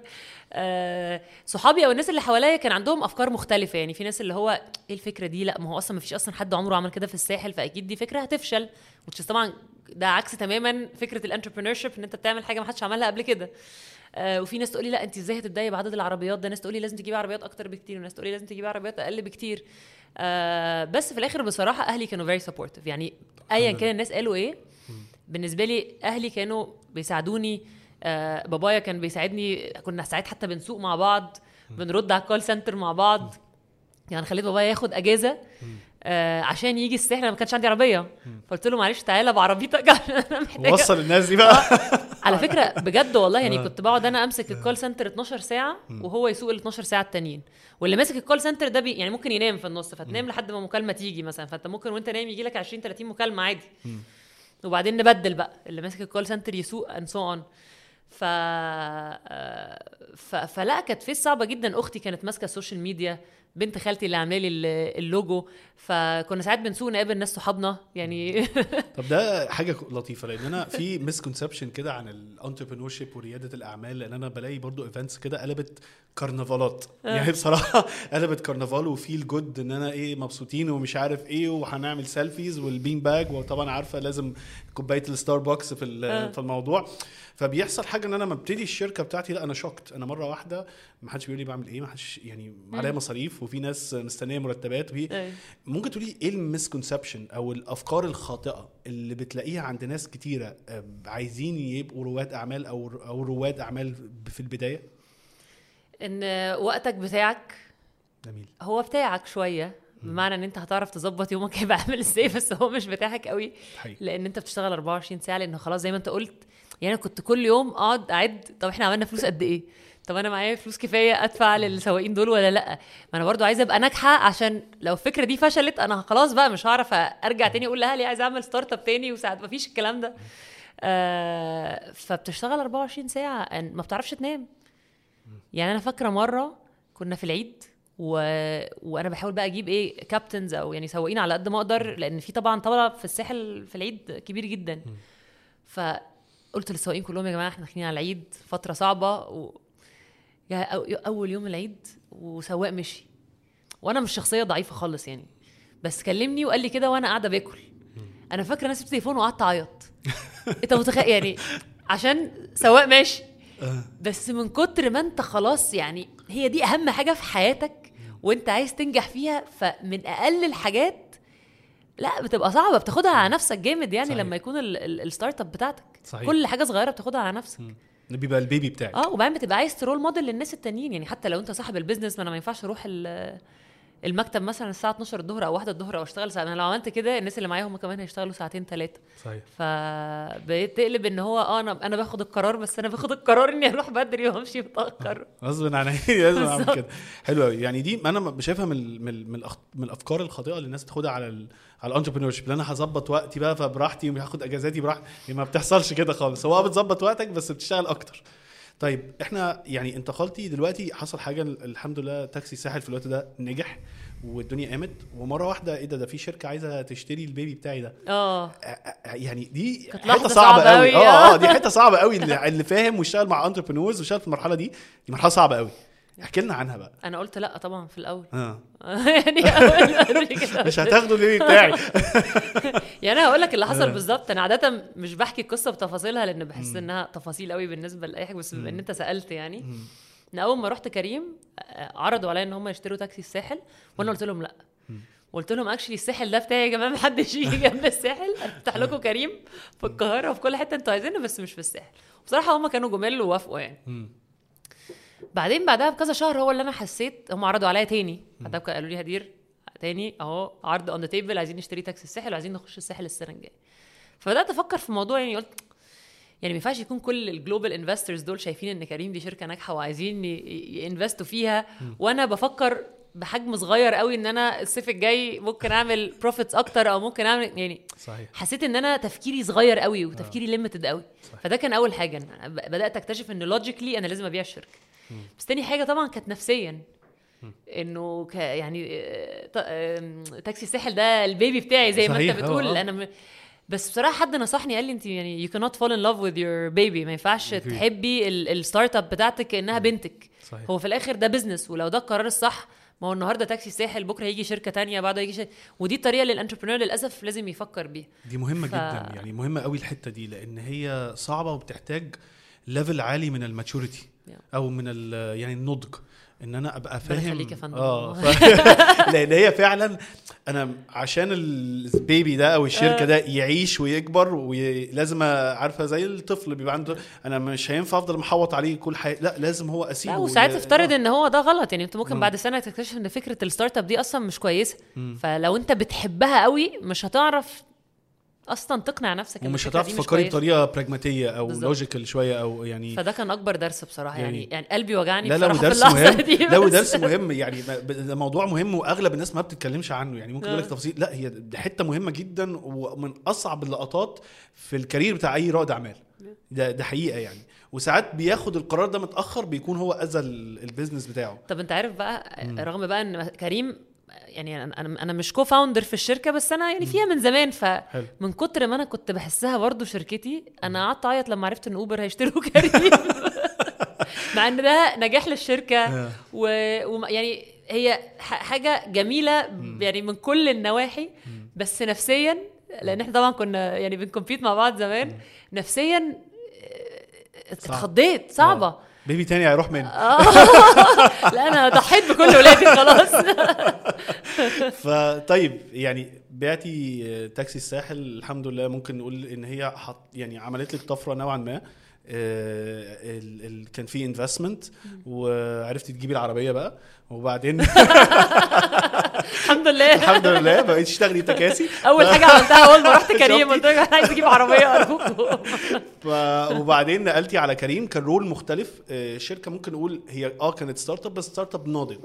آه صحابي أو الناس اللي حواليا كان عندهم أفكار مختلفة يعني في ناس اللي هو إيه الفكرة دي؟ لأ ما هو أصلا ما فيش أصلا حد عمره عمل كده في الساحل فأكيد دي فكرة هتفشل وتش طبعا ده عكس تماما فكرة ال entrepreneur إن أنت بتعمل حاجة ما حدش عملها قبل كده. آه وفي ناس تقول لي لا أنت إزاي هتبدأي بعدد العربيات ده؟ ناس تقول لي لازم تجيبي عربيات أكتر بكتير وناس تقول لي لازم تجيبي عربيات أقل بكتير. آه بس في الآخر بصراحة أهلي كانوا very supportive يعني ايا كان الناس قالوا إيه بالنسبة لي أهلي كانوا بيساعدوني. آه بابايا كان بيساعدني كنا ساعات حتى بنسوق مع بعض بنرد على ال call center مع بعض. يعني خليت بابايا ياخد أجازة. آه عشان يجي الساحل أنا ما كانش عندي عربية. فقلت له معلش تعالى بعربيتك أنا محتاجه وصل الناس دي بقى. على فكرة بجد والله يعني كنت بقعد أنا أمسك ال call center 12 ساعة وهو يسوق ال 12 ساعة التانيين. واللي ماسك ال call center ده بي يعني ممكن ينام في النص فتنام لحد ما مكالمة تيجي مثلا. فأنت ممكن وأنت نايم يجي لك 20 30 مكالمة عادي. وبعدين نبدل بقى. اللي ماسك الكول سنتر يسوق and so on ف... ف... فلا كانت phase صعبة جدا. أختي كانت ماسكة ال social media بنت خالتي اللي عاملة لي اللوجو فكنا ساعات بنسوق نقابل ناس صحابنا يعني طب ده حاجة لطيفة لأن أنا في misconception كده عن ال entrepreneurship وريادة الأعمال لأن أنا بلاقي برضو events كده قلبت كرنفالات يعني بصراحة قلبت كرنفال و feel good إن أنا إيه مبسوطين ومش عارف إيه وهنعمل selfies وال bean bag وطبعا عارفة لازم كوباية الستاربكس في في الموضوع. فبيحصل حاجة إن أنا لما ابتدي الشركة بتاعتي لأ أنا shocked أنا مرة واحدة ما حدش بيقول لي بعمل إيه ما حدش يعني عليا مصاريف وفي ناس مستنية مرتبات وفي ممكن تقولي إيه ال misconception أو الأفكار الخاطئة اللي بتلاقيها عند ناس كتيرة عايزين يبقوا رواد أعمال أو أو رواد أعمال في البداية؟ إن وقتك بتاعك جميل. هو بتاعك شوية بمعنى إن أنت هتعرف تظبط يومك هيبقى عامل إزاي بس هو مش بتاعك قوي حقيقي. لأن أنت بتشتغل 24 ساعة لأنه خلاص زي ما أنت قلت يعني كنت كل يوم أقعد أعد طب إحنا عملنا فلوس قد إيه؟ طب أنا معايا فلوس كفاية أدفع للسواقين دول ولا لأ؟ ما أنا برضو عايزة أبقى ناجحة عشان لو الفكرة دي فشلت أنا خلاص بقى مش هعرف أرجع تاني أقول لأهلي عايزه أعمل start-up تاني وساعات ما فيش الكلام ده. آه فبتشتغل 24 ساعة ما بتعرفش تنام. يعني أنا فاكرة مرة كنا في العيد و... وأنا بحاول بقى أجيب إيه كابتنز أو يعني سواقين على قد ما أقدر لأن في طبعا طبعا في الساحل في العيد كبير جدا. فقلت للسواقين كلهم يا جماعة إحنا داخلين على العيد فترة صعبة و... أول يوم العيد وسواق مشي. وأنا مش شخصية ضعيفة خالص يعني. بس كلمني وقال لي كده وأنا قاعدة باكل. أنا فاكرة نفسي التليفون وقعدت أعيط. أنت متخيل يعني عشان سواق ماشي. بس من كتر ما انت خلاص يعني هي دي اهم حاجة في حياتك وانت عايز تنجح فيها فمن أقل الحاجات لا بتبقى صعبة بتاخدها على نفسك جامد يعني صحيح. لما يكون ال start-up بتاعتك. صحيح. كل حاجة صغيرة بتاخدها على نفسك. ده بيبقى ال baby بتاعك. آه وبعدين بتبقى عايز تبقى role model للناس التانيين يعني حتى لو انت صاحب ال business ما أنا ما ينفعش أروح المكتب مثلا الساعة 12 الظهر أو 1 الظهر أو أشتغل ساعة أنا لو عملت كده الناس اللي معايا هم كمان هيشتغلوا ساعتين ثلاثة صحيح. فبتقلب إن هو آه أنا أنا باخد القرار بس أنا باخد القرار إني أروح بدري وأمشي متأخر. غصب عن لازم اعمل كده. حلو قوي يعني دي أنا شايفها من من من, من الأفكار الخاطئة اللي الناس بتاخدها على ال على ال entrepreneurship أنا هظبط وقتي بقى فبراحتي وهاخد إجازاتي براحتي ما بتحصلش كده خالص. هو بتظبط وقتك بس بتشتغل أكتر. طيب إحنا يعني انتقلتي دلوقتي حصل حاجة الحمد لله تاكسي الساحل في الوقت ده نجح والدنيا قامت. ومرة واحدة إيه ده ده في شركة عايزة تشتري ال baby بتاعي ده. آه. يعني دي حتة صعبة صعبة قوي آه آه. آه دي حتة صعبة قوي اللي, اللي فاهم واشتغل مع entrepreneurs واشتغل في المرحلة دي. دي مرحلة صعبة قوي احكي لنا عنها بقى. أنا قلت لا طبعا في الأول. آه. يعني ما لي كده. مش هتاخدوا ال baby بتاعي. يعني أنا هقول لك اللي حصل آه. بالظبط أنا عادة مش بحكي القصة بتفاصيلها لأن بحس إنها تفاصيل قوي بالنسبة لأي حاجة بس بما إن أنت سألت يعني. ان أول ما رحت كريم آه، عرضوا عليا إن هم يشتروا تاكسي الساحل وأنا قلت لهم لا. قلت لهم actually الساحل ده بتاعي يا جماعة محدش يجي جنب الساحل. افتح لكم كريم في القاهرة وفي كل حتة أنتوا عايزينها بس مش في الساحل. بصراحة هم كانوا جمال ووافقوا يعني. بعدين بعدها بكذا شهر هو اللي أنا حسيت هم عرضوا عليا تاني. بعدها قالوا لي هدير تاني أهو عرض on the table عايزين نشتري تاكسي الساحل وعايزين نخش الساحل السنة الجاية. فبدأت أفكر في الموضوع يعني قلت يعني ما ينفعش يكون كل ال global investors دول شايفين إن كريم دي شركة ناجحة وعايزين ي invest وا فيها. وأنا بفكر بحجم صغير قوي إن أنا الصيف الجاي ممكن أعمل profits أكتر أو ممكن أعمل يعني صحيح. حسيت إن أنا تفكيري صغير قوي وتفكيري limited قوي. فده كان أول حاجة أنا بدأت أكتشف إن logically أنا لازم أبيع الشركة. بس تاني حاجة طبعا كانت نفسيا. إنه ك يعني تاكسي الساحل ده ال baby بتاعي زي ما أنت آه، بتقول. آه. أنا م... بس بصراحة حد نصحني قال لي أنت يعني you cannot fall in love with your baby. ما ينفعش. تحبي ال- ال start-up بتاعتك كأنها بنتك. صحيح. هو في الآخر ده business ولو ده القرار الصح ما هو النهارده تاكسي الساحل بكرة هيجي شركة تانية بعده هيجي شركة. ودي الطريقة اللي ال entrepreneur للأسف لازم يفكر بيها. دي مهمة ف- جدا يعني مهمة قوي الحتة دي لأن هي صعبة وبتحتاج level عالي من ال maturity. أو من يعني النضج إن أنا أبقى فاهم يا فندم. آه ف... لأن هي فعلا أنا عشان ال baby ده أو الشركة ده يعيش ويكبر ولازم عارفة زي الطفل بيبقى عنده أنا مش هينفع أفضل محوط عليه كل حياتي لا لازم هو أسيبه لا وساعات تفترض آه. إن هو ده غلط يعني أنت ممكن مم. بعد سنة تكتشف إن فكرة ال start-up دي أصلا مش كويسة. فلو أنت بتحبها قوي مش هتعرف أصلا تقنع نفسك ومش هتعرف تفكري. بطريقة براجماتيه أو. logical شوية أو يعني فده كان أكبر درس بصراحة يعني يعني- يعني قلبي وجعني لا ودرس اللحظة مهم بس. ودرس مهم يعني ده موضوع مهم وأغلب الناس ما بتتكلمش عنه يعني ممكن يقول لك آه. تفاصيل لا هي دي حتة مهمة جدا ومن أصعب اللقطات في ال career بتاع أي رائد أعمال ده ده حقيقة يعني وساعات بياخد القرار ده متأخر بيكون هو أذى ال- ال business بتاعه طب أنت عارف بقى. رغم بقى إن كريم يعني أنا أنا مش co-founder في الشركة بس أنا يعني فيها من زمان. فمن كتر ما أنا كنت بحسها برضو شركتي أنا قعدت أعيط لما عرفت إن اوبر هيشتروا كريم مع إن ده نجاح للشركة. آه. و... و... يعني هي حاجة جميلة يعني من كل النواحي. بس نفسيا لأن إحنا طبعا كنا يعني بنكمبيت مع بعض زمان. نفسيا آه،. اتخضيت صعبة. آه. بيبي تاني هيروح مني آه. لا أنا ضحيت بكل ولادي خلاص. فطيب يعني بعتي تاكسي الساحل الحمد لله ممكن نقول إن هي حط يعني عملت لك طفرة نوعا ما. آه، ال ال كان في investment وعرفتي تجيبي العربية بقى وبعدين الحمد لله. الحمد لله. بقيت تشتغلي تكاسي؟ أول حاجة عملتها أول ما رحت كريم؟ قلت له أنا عايز أجيب عربية ارجوكم. وبعدين نقلتي على كريم. كان role مختلف. آه، الشركة ممكن نقول هي آه كانت start-up بس start-up ناضج.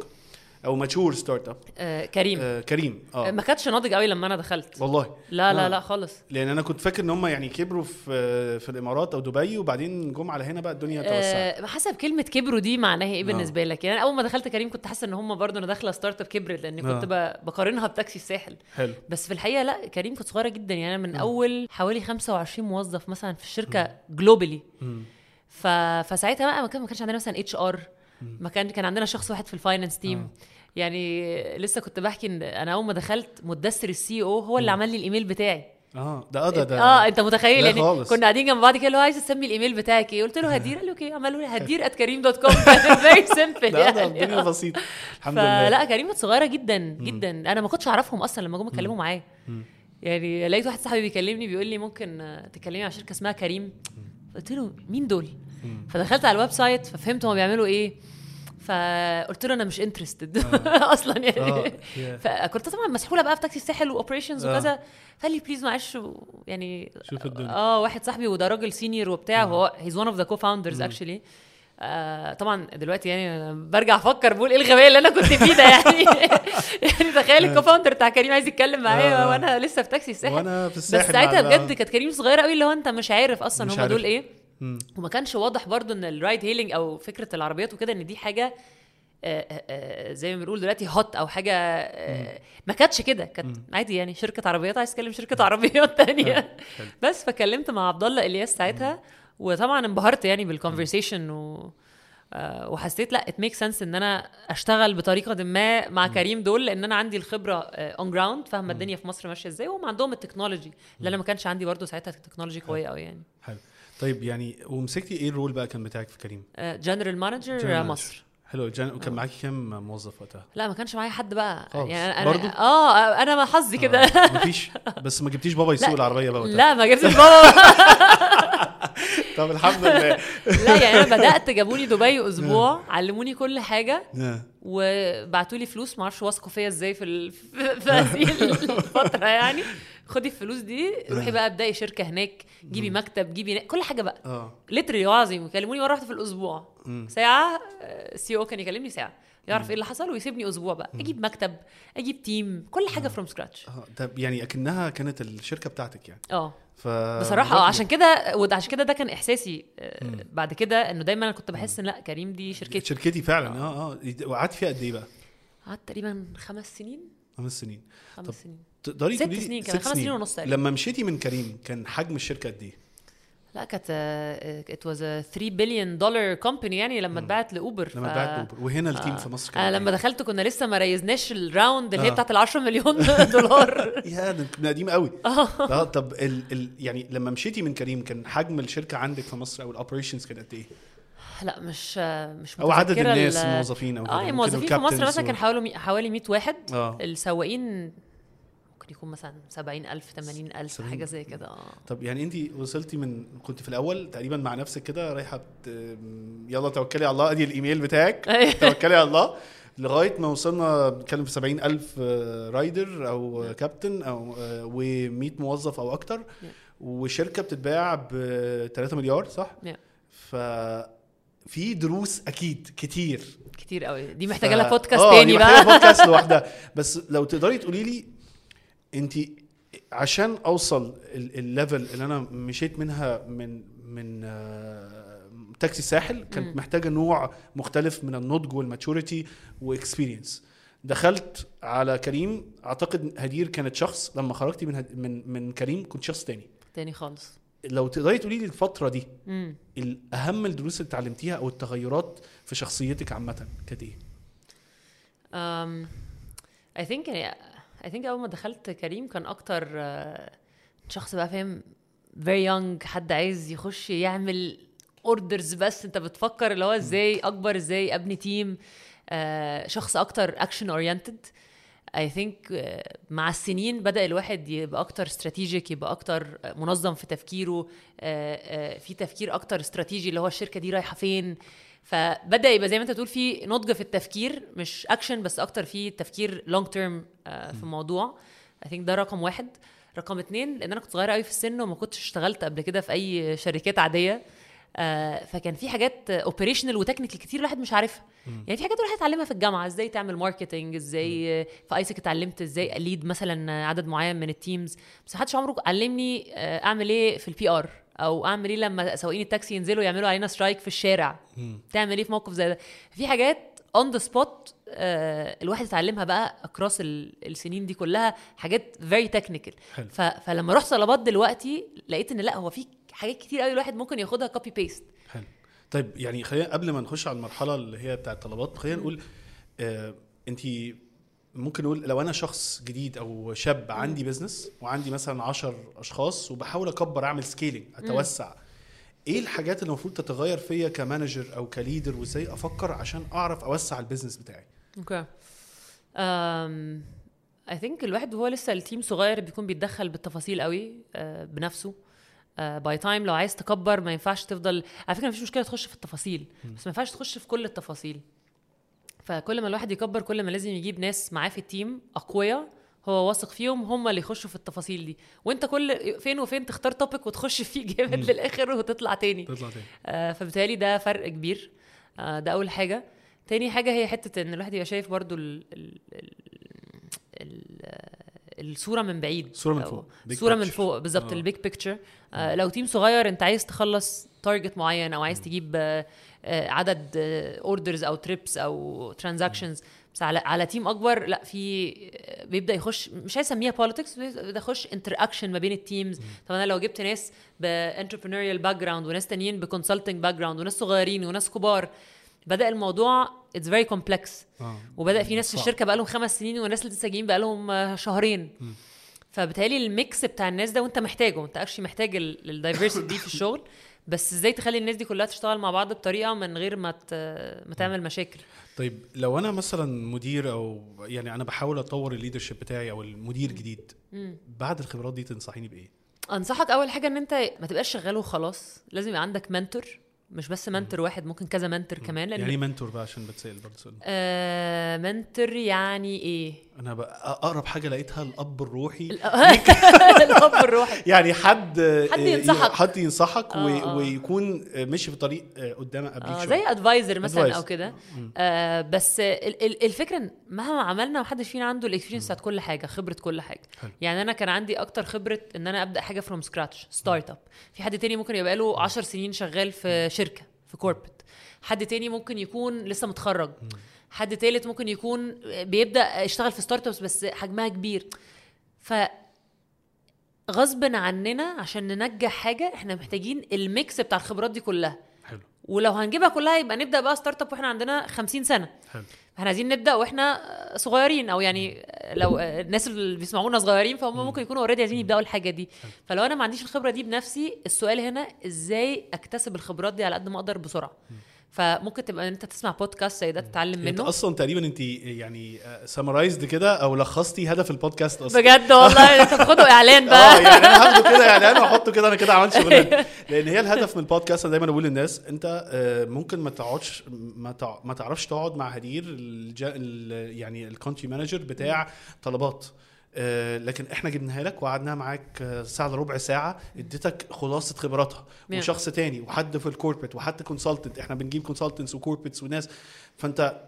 أو mature start-up آه، كريم. آه كريم. آه. ما كانش ناضج قوي لما أنا دخلت. والله. لا آه. لا لا خالص. لأن أنا كنت فاكر إن هم يعني كبروا في في الإمارات أو دبي وبعدين جم على هنا بقى الدنيا توسعت. آه حسب كلمة كبروا دي معناها إيه آه. بالنسبة لك؟ يعني أول ما دخلت كريم كنت حاسة إن هم برضو أنا داخلة start-up كبرت لأن كنت بقارنها بتاكسي الساحل. حلو. بس في الحقيقة لا كريم كنت صغيرة جدا. يعني من أول حوالي 25 موظف مثلا في الشركة globally. ف... فساعتها بقى ما كانش عندنا مثلا HR ما كان كان عندنا شخص واحد في ال finance team آه. يعني لسه كنت بحكي إن أنا أول ما دخلت مدثر ال CEO هو اللي عمل لي الإيميل بتاعي. آه ده ده ده آه أنت متخيل؟ لا يعني خالص. كنا قاعدين جنب بعض كده اللي هو عايز تسمي الإيميل بتاعك إيه؟ قلت له هدير قال لي okay. عملوا لي هدير at كريم dot com very simple لا ده الدنيا يعني بسيطة. الحمد لله. فلا كريم صغيرة جدا جدا. أنا ما كنتش أعرفهم أصلا لما جم اتكلموا معايا. يعني لقيت واحد صاحبي بيكلمني بيقول لي ممكن آه، تكلمي عن شركه اسمها كريم. قلت له مين دول. فدخلت على ال website ففهمت هما بيعملوا إيه فقلت له أنا مش interested أصلا يعني يا. فكنت طبعا مسحولة بقى في تاكسي الساحل و operations آه. وكذا فقال لي please معلش يعني شوف الدنيا. آه واحد صاحبي وده راجل senior وبتاع هو he's one of the co-founders. Actually طبعا دلوقتي يعني برجع أفكر بقول إيه الغباء اللي أنا كنت فيه ده يعني يعني تخيل ال co-founder بتاع كريم عايز يتكلم معايا آه. وأنا لسه في تاكسي الساحل وأنا في بس الساحل ساعتها مع- بجد كانت كريم صغيرة قوي اللي هو أنت مش عارف أصلا هم. دول إيه مم. وما كانش واضح برضو إن ال ride hailing أو فكرة العربيات وكده إن دي حاجة آه، آه، آه، زي ما بنقول دلوقتي hot أو حاجة ما كانتش كده. كانت عادي يعني شركة عربيات عايز تكلم شركة عربيات تانية. بس فكلمت مع عبد الله إلياس ساعتها وطبعا انبهرت يعني بال conversation و وحسيت لأ it make sense إن أنا أشتغل بطريقة ما مع كريم دول لأن أنا عندي الخبرة on ground فاهمة الدنيا في مصر ماشية إزاي؟ وهم عندهم ال technology. اللي أنا ما كانش عندي برضو ساعتها ال technology قوية قوي يعني. حلو. طيب يعني ومسكتي إيه ال role بقى كان بتاعك في كريم؟ general manager General مصر حلو جان وكان معاكي كام موظف وقتها؟ لا ما كانش معايا حد بقى خالص. يعني أنا برضو؟ آه أنا ما حظي كده آه، مفيش بس ما جبتيش بابا يسوق لا. العربية بقى وقتها لا ما جبتش بابا طب الحمد لله لا يعني أنا بدأت جابوني دبي أسبوع علموني كل حاجة آه. وبعتوا لي فلوس ما أعرفش واثقوا فيا إزاي في ال... في في هذه الفترة يعني خدي الفلوس دي روحي بقى ابدأي شركة هناك جيبي مكتب جيبي نا- كل حاجة بقى. آه. ليتري عظيم يكلموني مرة واحدة في الأسبوع. ساعة CEO كان يكلمني ساعة. يعرف إيه اللي حصل ويسيبني أسبوع بقى. أجيب مكتب أجيب team كل حاجة from scratch آه، طب يعني أكنها كانت الشركة بتاعتك يعني. آه. ف بصراحة آه عشان كده وده عشان كده ده كان إحساسي آه، بعد كده إنه دايما أنا كنت بحس إن لأ كريم دي شركتي. شركتي فعلا. آه آه. وقعدت فيها قد إيه بقى؟ قعدت تقريبا خمس سنين. خمس سنين خمس سنين تقدري ست سنين كمان، خمس سنين ونص تقريبا. لما مشيتي من كريم كان حجم الشركة قد إيه؟ لا كانت it was 3 billion dollar company يعني لما اتباعت لأوبر لما اتباعت اوبر وهنا ال team في مصر كان أنا قد لما دخلت كنا لسه ما raise ناش ال round اللي هي آه. بتاعت ال 10 مليون دولار؟ يا ده كنا قديم قوي آه طب ال ال يعني لما مشيتي من كريم كان حجم الشركة عندك في مصر أو ال operations كان قد إيه؟ لا مش مش أو عدد الناس ال- الموظفين أو آه كده. يعني ممكن الموظفين في مصر مثلا كان حوالي حوالي 100 واحد آه السواقين ممكن يكون مثلا 70000 80000 70. حاجة زي كده آه طب يعني انت وصلتي من كنت في الأول تقريبا مع نفسك كده رايحة بت... يلا توكلي على الله أدي الإيميل بتاعك أيوة. توكلي على الله لغاية ما وصلنا بنتكلم في 70000 آه، رايدر أو. كابتن أو و100 موظف أو أكتر وشركة بتتباع ب 3 مليار صح؟ ف في دروس أكيد كتير. كتير قوي. دي محتاجة لها بودكاست آه، تاني بقى. بودكاست لوحدها. بس لو تقدري تقولي لي انت عشان أوصل ال- level اللي أنا مشيت منها من من آه، تاكسي الساحل كانت. محتاجة نوع مختلف من النضج وال maturity و experience دخلت على كريم. أعتقد هدير كانت شخص لما خرجتي من هد- من من كريم كنت شخص تاني. تاني خالص. لو تقدري تقولي لي الفترة دي امم الأهم الدروس اللي اتعلمتيها أو التغيرات في شخصيتك عامة كانت إيه؟ um, I think يعني I think أول ما دخلت كريم كان أكتر آه، شخص بقى فاهم very young حد عايز يخش يعمل orders بس. أنت بتفكر اللي هو إزاي أكبر إزاي أبني team شخص أكتر action oriented I think آه، مع السنين بدأ الواحد يبقى أكتر strategic يبقى أكتر آه، منظم في تفكيره. آه، في تفكير أكتر استراتيجي اللي هو الشركة دي رايحة فين. فبدأ يبقى زي ما أنت تقول في نضج في التفكير مش أكشن بس أكتر في تفكير long term في الموضوع. I think ده رقم واحد. رقم اتنين لأن أنا كنت صغيرة قوي في السن وما كنتش اشتغلت قبل كده في أي شركات عادية. آه، فكان في حاجات operational و technical كتير الواحد مش عارفها. يعني في حاجات الواحد اتعلمها في الجامعة إزاي تعمل marketing إزاي في AIESEC اتعلمت إزاي ا lead مثلا عدد معين من ال teams بس محدش عمره علمني آه، اعمل إيه في ال PR أو اعمل إيه لما سواقين التاكسي ينزلوا يعملوا علينا strike في الشارع. تعمل إيه في موقف زي ده؟ في حاجات on the spot الواحد اتعلمها بقى across السنين دي كلها حاجات very technical. فلما رحت طلبات دلوقتي لقيت ان لا هو في حاجات كتير قوي الواحد ممكن ياخدها copy paste حلو. طيب يعني خلينا قبل ما نخش على المرحلة اللي هي بتاعة الطلبات خلينا نقول آه انت ممكن نقول لو أنا شخص جديد أو شاب عندي business وعندي مثلا 10 أشخاص وبحاول أكبر أعمل scaling أتوسع إيه الحاجات اللي المفروض تتغير فيا ك manager أو ك leader وإزاي أفكر عشان أعرف أوسع ال business بتاعي؟ okay I think الواحد وهو لسه ال team صغير بيكون بيتدخل بالتفاصيل قوي uh, بنفسه. by time لو عايز تكبر ما ينفعش تفضل. على فكرة مفيش مشكلة تخش في التفاصيل بس ما ينفعش تخش في كل التفاصيل. فكل ما الواحد يكبر كل ما لازم يجيب ناس معاه في ال team أقوياء هو واثق فيهم هم اللي يخشوا في التفاصيل دي. وانت كل فين وفين تختار topic وتخش فيه جامد للآخر وتطلع تاني. تطلع تاني. آه، فبالتالي ده فرق كبير. آه، ده أول حاجة. تاني حاجة هي حتة إن الواحد يبقى شايف برضو ال ال ال ال الصورة من بعيد صورة من فوق. صورة من. فوق بالظبط آه. ال big picture لو team صغير انت عايز تخلص target معين أو عايز تجيب آه، آه، عدد orders أو trips أو transactions بس على على team أكبر لا في آه، بيبدأ يخش مش عايز أسميها politics بيبدأ يخش interaction ما بين ال teams طب أنا لو جبت ناس ب entrepreneurial background وناس تانيين ب consulting background وناس صغيرين وناس كبار بدأ الموضوع it's very complex وبدأ في ناس في. الشركة بقالهم خمس سنين وناس لسه جايين بقالهم آه، شهرين. فبالتالي ال mix بتاع الناس ده وانت محتاجه انت actually محتاج ال diversity دي في الشغل. بس إزاي تخلي الناس دي كلها تشتغل مع بعض بطريقة من غير ما ما تعمل مشاكل؟ طيب لو أنا مثلا مدير أو يعني أنا بحاول أطور ال leadership بتاعي أو المدير جديد بعد الخبرات دي تنصحيني بإيه؟ أنصحك أول حاجة إن أنت ما تبقاش شغال وخلاص لازم يبقى عندك mentor مش بس mentor واحد ممكن كذا mentor كمان لأن يعني mentor بقى عشان بتسأل برضه سؤال. آه mentor يعني إيه؟ أنا أقرب حاجة لقيتها الأب الروحي الأب الروحي يعني حد حد ينصحك. حد ينصحك آه، آه. ويكون ماشي في طريق قدامك قبليك آه شوية. زي advisor مثلا. أو كده آه بس ال- ال- الفكرة مهما عملنا محدش فينا عنده ال experience بتاعت كل حاجة خبرة كل حاجة حلو. يعني أنا كان عندي أكتر خبرة إن أنا أبدأ حاجة from scratch startup في حد تاني ممكن يبقى له 10 سنين شغال في شركة في corporate حد تاني ممكن يكون لسه متخرج. حد تالت ممكن يكون بيبدأ يشتغل في startups بس حجمها كبير. ف غصب عننا عشان ننجح حاجة إحنا محتاجين ال mix بتاع الخبرات دي كلها. ولو هنجيبها كلها يبقى نبدأ بقى startup وإحنا عندنا 50 سنة. حلو. إحنا عايزين نبدأ وإحنا صغيرين أو يعني لو الناس اللي بيسمعونا صغيرين فهم ممكن يكونوا already عايزين يبدأوا الحاجة دي. فلو أنا ما عنديش الخبرة دي بنفسي السؤال هنا إزاي أكتسب الخبرات دي على قد ما أقدر بسرعة؟ فممكن تبقى أنت تسمع بودكاست زي ده تتعلم أنت منه. أصلا تقريبا أنت يعني summarized كده أو لخصتي هدف البودكاست أصلا. بجد والله؟ انت بتاخده إعلان آه بقى يعني أنا هاخده كده يعني أنا واحطه كده أنا كده عملت شغلانة. لأن هي الهدف من البودكاست أنا دايما بقول للناس أنت آه، ممكن ما تقعدش ما تع- ما تعرفش تقعد مع هدير يعني ال country manager بتاع طلبات. آه، لكن إحنا جبناها لك وقعدناها معاك آه، ساعة إلا ربع ساعة إديتك خلاصة خبراتها. مية. وشخص تاني وحد في ال corporate وحد consultant إحنا بنجيب consultants و corporates وناس. فأنت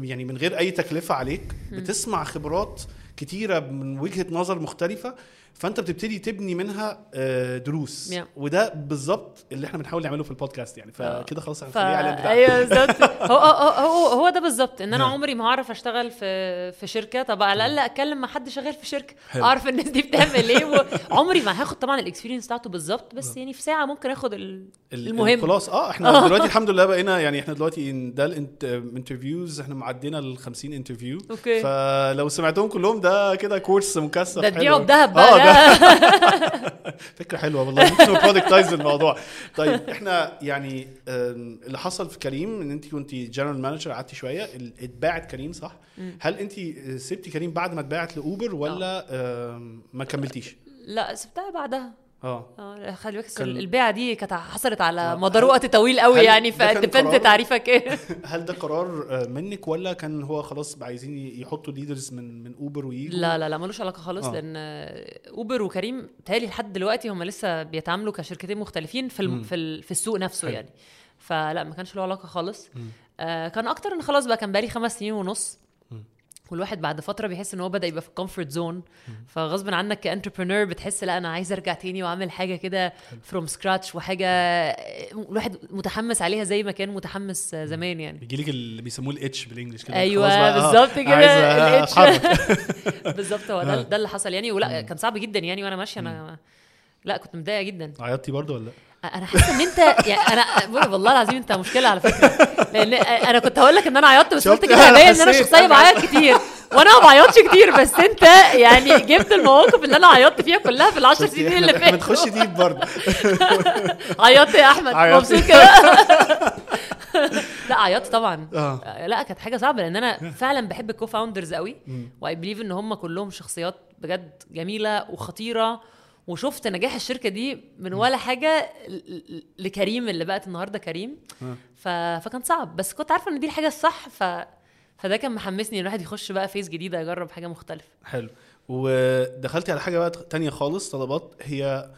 يعني من غير أي تكلفة عليك بتسمع خبرات كتيرة من وجهة نظر مختلفة. فانت بتبتدي تبني منها آه، دروس. Yeah. وده بالظبط اللي إحنا بنحاول نعمله في البودكاست يعني. فكده خلاص ف... هنخليه إعلان بتاعنا. أيوه بالظبط. هو هو هو, هو ده بالظبط إن أنا. عمري ما هعرف أشتغل في في شركة. طب على الأقل اتكلم مع حد شغال في شركة. أعرف الناس دي بتعمل إيه وعمري ما هاخد طبعا ال experience بتاعته بالظبط بس يعني في ساعة ممكن آخد ال... ال- المهم. خلاص. آه إحنا دلوقتي الحمد لله بقينا يعني إحنا دلوقتي ده ال interviews إحنا معدينا ال 50 interview okay. فلو سمعتهم كلهم ده كده course مكثف ده. تبيعه بذهب بقى فكرة حلوة والله. ممكن productize الموضوع. طيب إحنا يعني اللي حصل في كريم إن أنت كنت general manager قعدتي شوية اتباعت كريم صح؟ هل أنت سبتي كريم بعد ما اتباعت لأوبر ولا آم، ما كملتيش؟ لا سبتها بعدها. آه آه خلي بالك كان- البيعة دي كانت حصلت على. مدار هل- وقت طويل قوي هل يعني ف depend قرار؟ تعريفك إيه هل ده قرار منك ولا كان هو خلاص عايزين يحطوا leaders من من أوبر ويجوا لا لا لا ملوش علاقة خالص آه. لأن اوبر وكريم تالي لحد دلوقتي هم لسه بيتعاملوا كشركتين مختلفين في. الم... في, ال... في السوق نفسه حلو. يعني فلا ما كانش له علاقة خالص. آه كان أكتر إن خلاص بقى كان بقالي خمس سنين ونص. والواحد بعد فترة بيحس إن هو بدأ يبقى في ال comfort zone فغصب عنك ك entrepreneur بتحس لا أنا عايز أرجع تاني وأعمل حاجة كده from scratch وحاجة الواحد متحمس عليها زي ما كان متحمس زمان يعني. بيجي لك اللي بيسموه ال itch بال English كده. أيوه آه، بالظبط كده. ال itch. أتحرك. بالظبط هو آه. ده ده اللي حصل يعني. ولا كان صعب جدا يعني وأنا ماشية أنا لا كنت متضايقة جدا. عيطتي برضو ولا لأ؟ أنا حاسة إن أنت يعني أنا والله العظيم أنت مشكلة على فكرة. لأن أنا كنت هقول لك إن أنا عيطت بس قلت؟ كده أنا باين إن أنا شخصية بعيط كتير. وأنا ما بعيطش كتير بس أنت يعني جبت المواقف اللي أنا عيطت فيها كلها في العشر؟ سنين اللي إحنا بنخش فاتوا ديب برضه. عيطت يا أحمد. مبسوط كده. لا عيطت طبعا. آه. لا كانت حاجة صعبة لأن أنا فعلا بحب ال co-founders قوي. و I believe إن هم كلهم شخصيات بجد جميلة وخطيرة. وشفت نجاح الشركة دي من ولا حاجة لكريم اللي بقت النهارده كريم. آه. ف... فكان صعب. بس كنت عارفة إن دي الحاجة الصح ف... فده كان محمسني إن الواحد يخش بقى phase جديدة يجرب حاجة مختلفة. حلو. ودخلتي على حاجة بقى تانية خالص طلبات. هي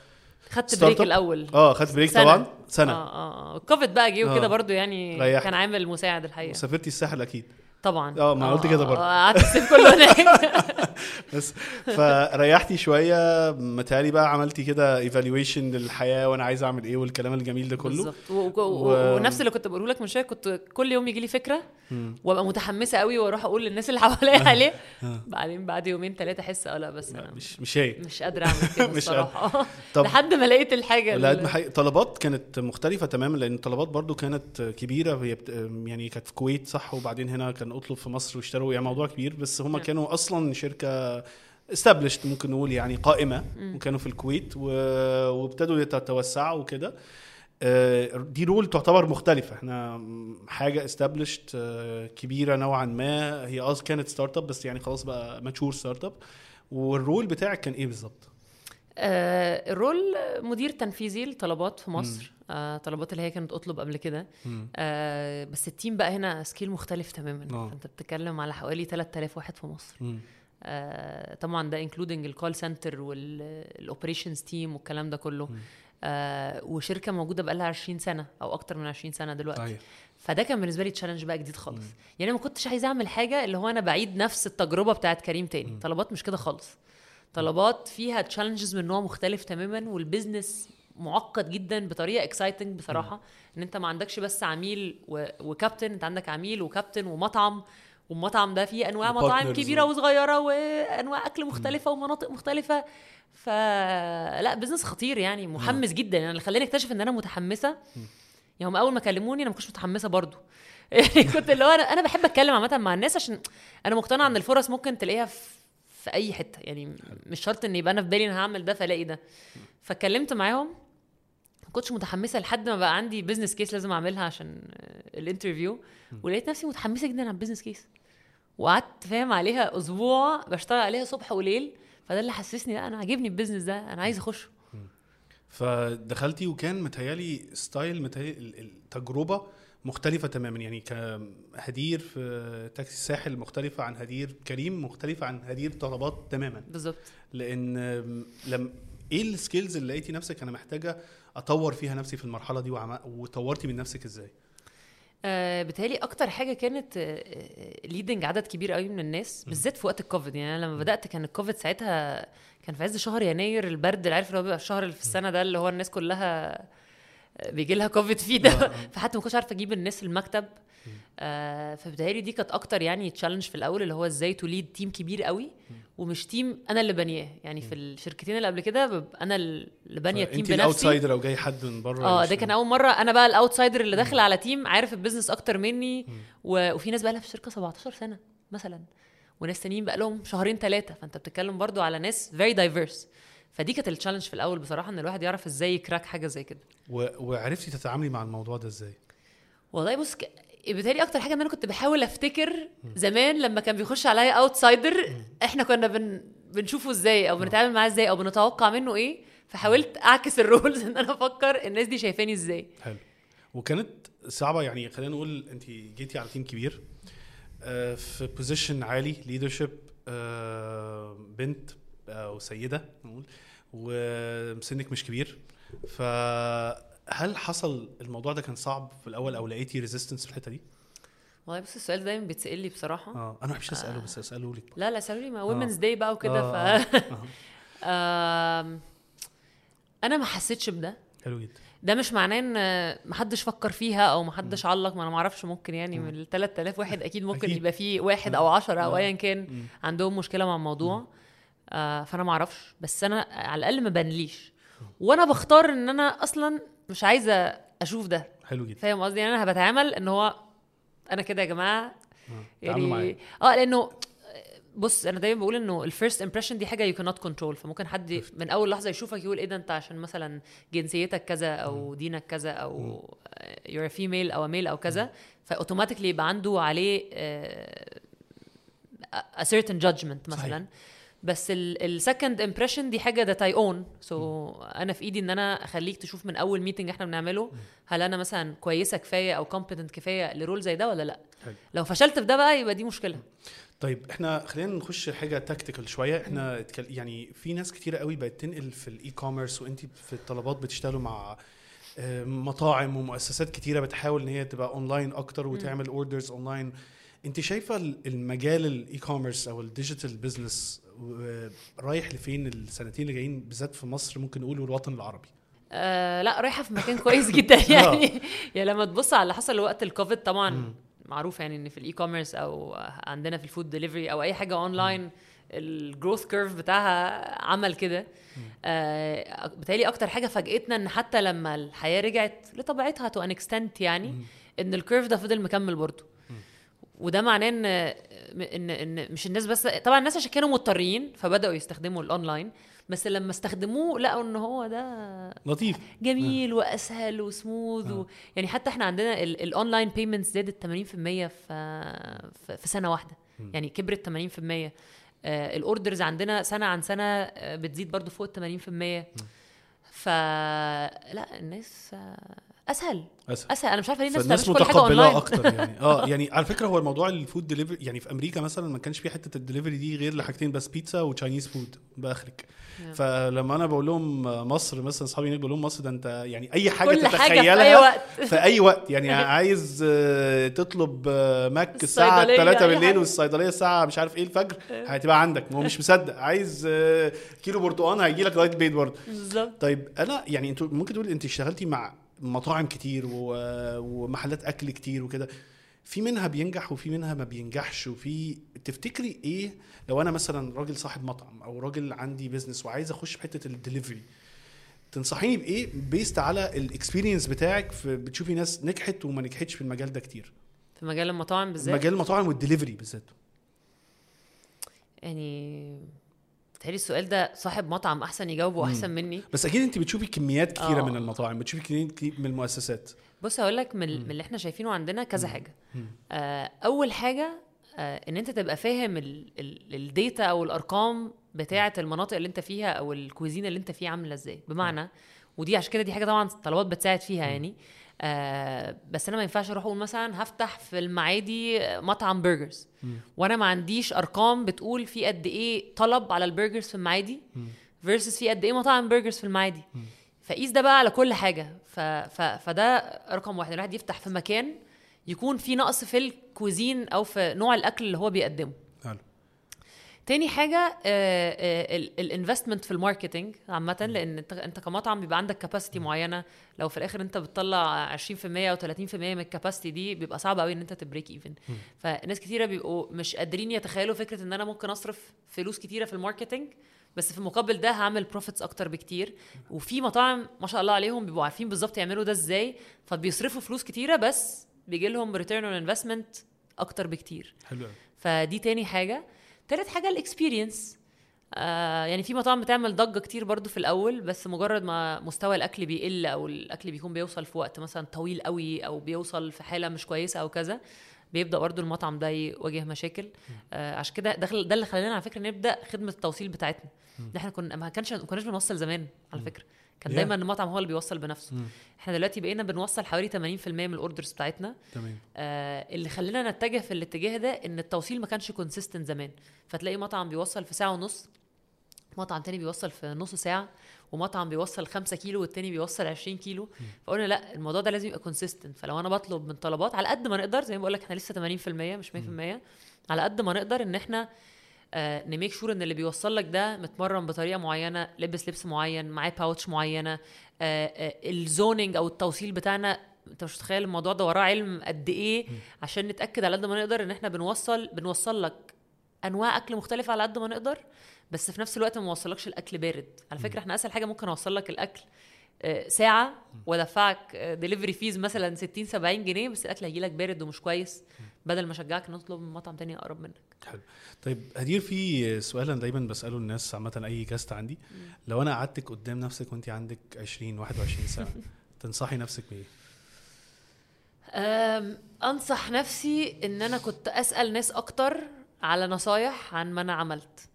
خدت break؟ الأول. آه خدت break سنة. طبعا؟ سنة. آه آه آه. الكوفيد بقى جه وكده آه. برضو يعني ريحت. كان عامل مساعد الحقيقة. وسافرتي الساحل أكيد. طبعا. آه، ما قلت كده برضو. آه، قعدت الصيف كله هناك. بس فريحتي شوية متهيألي بقى عملتي كده ايفالويشن للحياة وأنا عايز أعمل إيه والكلام الجميل ده كله. بالظبط. و... و... ونفس اللي كنت بقوله لك من شوية كنت كل يوم يجي لي فكرة. وأبقى متحمسة قوي وأروح أقول للناس اللي حواليا عليه. آه. بعدين بعد يومين ثلاثة أحس آه لا بس أنا مش مش هي. مش قادرة أعمل كده مش الصراحة. طب لحد ما لقيت الحاجة اللي- حقيقة. طلبات كانت مختلفة تماما لأن طلبات برضو كانت كبيرة. هي بت... يعني كانت في الكويت صح وبعدين هنا كان اطلب في مصر واشتروا يعني موضوع كبير بس هم نعم. كانوا أصلا شركة established ممكن نقول يعني قائمة مم. وكانوا في الكويت. وابتدوا يتوسعوا وكده آه، دي role تعتبر مختلفة إحنا حاجة established آه، كبيرة نوعا ما هي آه كانت startup بس يعني خلاص بقى mature startup وال role بتاعك كان إيه بالظبط؟ آه ال role مدير تنفيذي لطلبات في مصر آه طلبات اللي هي كانت اطلب قبل كده. آه بس ال team بقى هنا scale مختلف تماما آه. انت بتتكلم على حوالي 3000 واحد في مصر مم. آه طبعا ده including ال call center وال operations team والكلام ده كله. آه وشركة موجودة بقى لها 20 سنة أو أكتر من 20 سنة دلوقتي. طيب فده كان بالنسبة لي challenge بقى جديد خالص. يعني ما كنتش عايزه أعمل حاجة اللي هو أنا بعيد نفس التجربة بتاعت كريم تاني. طلبات مش كده خالص. طلبات فيها challenges من نوع مختلف تماما وال business معقد جدا بطريقة exciting بصراحة. إن أنت ما عندكش بس عميل و... وكابتن أنت عندك عميل وكابتن ومطعم. والمطعم ده فيه أنواع مطاعم كبيرة وصغيرة وأنواع أكل مختلفة ومناطق مختلفة. فلا business خطير يعني محمس جدا. يعني اللي خلاني أكتشف إن أنا متحمسة يعني هم أول ما كلموني أنا ما كنتش متحمسة برضو. يعني كنت اللي هو أنا أنا بحب أتكلم عامة مع الناس عشان أنا مقتنعة إن الفرص ممكن تلاقيها في في أي حتة. يعني مش شرط إن يبقى أنا في بالي أنا هعمل ده فالاقي ده. فاتكلمت معاهم. ما كنتش متحمسة لحد ما بقى عندي business case لازم أعملها عشان ال interview ولقيت نفسي متحمسة جدا على ال business case وقعدت فاهم عليها أسبوع بشتغل عليها صبح وليل فده اللي حسسني لا أنا عاجبني ال business ده أنا عايز أخشه فدخلتي وكان متهيألي style متهيالي التجربه مختلفة تماما يعني كهدير في تاكسي الساحل مختلفة عن هدير كريم مختلفة عن هدير طلبات تماما بالظبط لأن لم إيه ال skills اللي لقيتي نفسك أنا محتاجة أطور فيها نفسي في المرحلة دي. وطورتي من نفسك إزاي؟ آه بتهيألي أكتر حاجة كانت leading عدد كبير قوي من الناس بالذات في وقت الكوفيد. يعني أنا لما بدأت كان الكوفيد ساعتها كان في عز شهر يناير البرد اللي عارف اللي هو بيبقى الشهر اللي في السنة ده اللي هو الناس كلها بيجي لها كوفيد فيه ده. فحتى ما كنتش عارفه أجيب الناس المكتب. آه فبتهيألي دي كانت أكتر يعني challenge في الأول اللي هو إزاي to lead team كبير قوي ومش team أنا اللي بانياه يعني في الشركتين اللي قبل كده أنا اللي بانيه ال team انت بنفسي. ال outsider أو جاي حد من بره آه ده كان أول مرة أنا بقى ال outsider اللي داخل على team عارف ال business أكتر مني و... وفي ناس بقى لها في الشركة 17 سنة مثلا وناس تانيين بقى لهم شهرين ثلاثة فأنت بتتكلم برضو على ناس very diverse فدي كانت ال challenge في الأول بصراحة إن الواحد يعرف إزاي ي crack حاجة زي كده. و... وعرفتي تتعاملي مع الموضوع ده إزاي؟ والله بص ك... بالتالي أكتر حاجة إن أنا كنت بحاول أفتكر زمان لما كان بيخش عليا outsider إحنا كنا بن... بنشوفه إزاي أو بنتعامل معاه إزاي أو بنتوقع منه إيه فحاولت أعكس ال roles إن أنا أفكر الناس دي شايفاني إزاي. حلو. وكانت صعبة يعني خلينا نقول أنت جيتي على team كبير آه، في position عالي leadership بنت أو سيده نقول وسنك مش كبير فهل حصل الموضوع ده كان صعب في الأول أو لقيتي resistance في الحتة دي؟ والله بص السؤال دايما بيتسال لي بصراحة. آه أنا ما بحبش أسأله بس أسأله لك. لا لا سالوا لي ما Women's Day بقى وكده ف آه، آم، أنا ما حسيتش بده. حلو جدا. ده مش معناه إن محدش فكر فيها أو محدش علق ما أنا ما أعرفش ممكن يعني من ال 3000 واحد أكيد ممكن أكيد. يبقى فيه واحد أو عشرة أو آه. ايا كان عندهم مشكلة مع الموضوع. آه فأنا ما أعرفش. بس أنا على الأقل ما بانليش وأنا بختار إن أنا أصلا مش عايزة أشوف ده. حلو جدا. فاهم قصدي؟ يعني أنا بتعامل إن هو أنا كده يا جماعة. آه،. يعني آه لأنه بص أنا دايما بقول إنه ال first impression دي حاجة يو كانوت كنترول فممكن حد من أول لحظة يشوفك يقول إيه ده؟ أنت عشان مثلا جنسيتك كذا أو دينك كذا أو you're female أو male أو كذا. ف automatically يبقى عنده عليه آه، a certain judgment مثلا. صحيح. بس ال second impression دي حاجة that I own so أنا في إيدي إن أنا أخليك تشوف من أول meeting إحنا بنعمله هل أنا مثلا كويسة كفاية أو competent كفاية ل role زي ده ولا لأ؟ حلو. لو فشلت في ده بقى يبقى دي مشكلة. طيب إحنا خلينا نخش حاجة tactical شوية. إحنا يعني في ناس كتيرة قوي بقت تنقل في ال e-commerce وانت في الطلبات بتشتغلوا مع آه، مطاعم ومؤسسات كتيرة بتحاول إن هي تبقى اونلاين أكتر وتعمل orders online انت شايفة ال- المجال ال e-commerce أو ال digital business رايح لفين السنتين اللي جايين بالذات في مصر؟ ممكن نقول والوطن العربي. آه لا رايحة في مكان كويس جدا يعني. يعني لما تبص على اللي حصل وقت الكوفيد طبعا معروف يعني إن في ال e-commerce أو عندنا في ال food delivery أو أي حاجة online ال growth curve بتاعها عمل كده. آه بالتالي أكتر حاجة فاجئتنا إن حتى لما الحياة رجعت لطبيعتها to an extent يعني إن ال curve ده فضل مكمل برضه. وده معناه إن إن إن مش الناس بس طبعا الناس عشان كانوا مضطرين فبدأوا يستخدموا الاونلاين بس لما استخدموه لقوا إن هو ده لطيف. جميل وأسهل وسموث و... يعني حتى إحنا عندنا ال- ال online payments زادت 80% في في في سنة واحدة. يعني كبرت 80% ال orders عندنا سنة عن سنة آه، بتزيد برضو فوق ال 80% فلا الناس آه، أسهل. أسهل. أسهل. أنا مش عارفة ليه الناس متقبلاه أونلاين. أكتر يعني. آه يعني على فكرة هو الموضوع ال food delivery يعني في أمريكا مثلا ما كانش في حتة الدليفري دي غير لحاجتين بس بيتزا و Chinese food بآخرك. نعم. فلما أنا بقول لهم مصر مثلا أصحابي هناك بقول لهم مصر ده أنت يعني أي حاجة كل حاجة في أي تتخيلها وقت. في أي وقت. يعني عايز آه، تطلب آه، ماك الساعة الصيدلية، 3 أي بالليل. والصيدلية الساعة مش عارف إيه الفجر هتبقى عندك. هو مش مصدق. عايز آه، كيلو برتقال هيجي لك لغاية البيت برضه. بالظبط. طيب أنا يعني أنتوا ممكن تقول أنت اشتغلتي مع مطاعم كتير. ومحلات أكل كتير وكده. في منها بينجح وفي منها ما بينجحش. وفي تفتكري إيه لو أنا مثلا راجل صاحب مطعم أو راجل عندي business وعايز أخش في حتة الدليفري تنصحيني بإيه based على ال experience بتاعك في بتشوفي ناس نجحت وما نجحتش في المجال ده كتير؟ في مجال المطاعم بالذات؟ مجال المطاعم والدليفري بالذات. يعني بتهيألي السؤال ده صاحب مطعم أحسن يجاوبه احسن مني. بس أكيد أنت بتشوفي كميات كتيرة آه. من المطاعم بتشوفي كميات كتير من المؤسسات. بص هقول لك من, من اللي إحنا شايفينه عندنا كذا حاجة. آه أول حاجة آه إن أنت تبقى فاهم ال data أو الأرقام بتاعة المناطق اللي أنت فيها أو ال cuisine اللي أنت فيه عاملة إزاي. بمعنى ودي عشان كده دي حاجة طبعا طلبات بتساعد فيها يعني. آه بس أنا ما ينفعش أروح أقول مثلا هفتح في المعادي مطعم burgers وأنا ما عنديش أرقام بتقول في قد إيه طلب على ال burgers في المعادي versus في قد إيه مطاعم burgers في المعادي. فقيس ده بقى على كل حاجة. ف... ف... فده رقم واحد. الواحد يفتح في مكان يكون في نقص في ال cuisine أو في نوع الأكل اللي هو بيقدمه. تاني حاجة ال investment في ال marketing عامه لأن انت كمطعم بيبقى عندك capacity معينة. لو في الآخر أنت بتطلع 20% أو 30% من ال capacity دي بيبقى صعب قوي إن أنت ت break even فناس كتيرة بيبقوا مش قادرين يتخيلوا فكرة إن أنا ممكن أصرف فلوس كتيرة في ال marketing بس في المقابل ده هعمل profits أكتر بكتير. وفي مطاعم ما شاء الله عليهم بيبقوا عارفين بالظبط يعملوا ده إزاي فبيصرفوا فلوس كتيرة بس بيجي لهم return on investment أكتر بكتير. حلو فدي تاني حاجة. تالت حاجة ال experience آه يعني في مطاعم بتعمل ضجة كتير برضو في الأول بس مجرد ما مستوى الأكل بيقل أو الأكل بيكون بيوصل في وقت مثلا طويل قوي أو بيوصل في حالة مش كويسة أو كذا بيبدأ برضو المطعم ده يواجه مشاكل. آه عشان كده ده ده اللي خلانا على فكرة نبدا خدمة التوصيل بتاعتنا. ده إحنا كنا ما كانش ما كناش بنوصل زمان على فكرة. كان Yeah. دايما المطعم هو اللي بيوصل بنفسه. مم. إحنا دلوقتي بقينا بنوصل حوالي 80% من ال orders بتاعتنا. تمام. آه اللي خلانا نتجه في الاتجاه ده إن التوصيل ما كانش consistent زمان. فتلاقي مطعم بيوصل في ساعة ونص مطعم تاني بيوصل في نص ساعة ومطعم بيوصل 5 كيلو والتاني بيوصل 20 كيلو. فقلنا لأ الموضوع ده لازم يبقى consistent فلو أنا بطلب من طلبات على قد ما نقدر زي ما بقول لك إحنا لسه 80% مش 100% على قد ما نقدر إن إحنا آه ن make sure إن اللي بيوصل لك ده متمرن بطريقة معينة لبس لبس معين معاه pouch معينة. آه آه ال zoning أو التوصيل بتاعنا أنت مش متخيل الموضوع ده وراه علم قد إيه؟ عشان نتأكد على قد ما نقدر إن إحنا بنوصل بنوصل لك أنواع أكل مختلفة على قد ما نقدر بس في نفس الوقت ما نوصلكش الأكل بارد. على فكرة إحنا أسهل حاجة ممكن أوصل لك الأكل آه، ساعة وأدفعك delivery fees مثلا 60 70 جنيه بس الأكل هيجي لك بارد ومش كويس. بدل ما أشجعك نطلب من مطعم تاني أقرب منك. حلو. طيب هدير في سؤال أنا دايما بسأله الناس عامة أي guest عندي. لو أنا قعدتك قدام نفسك وأنت عندك 20 21 سنه تنصحي نفسك بإيه؟ أنصح نفسي إن أنا كنت أسأل ناس أكتر على نصايح عن ما أنا عملت.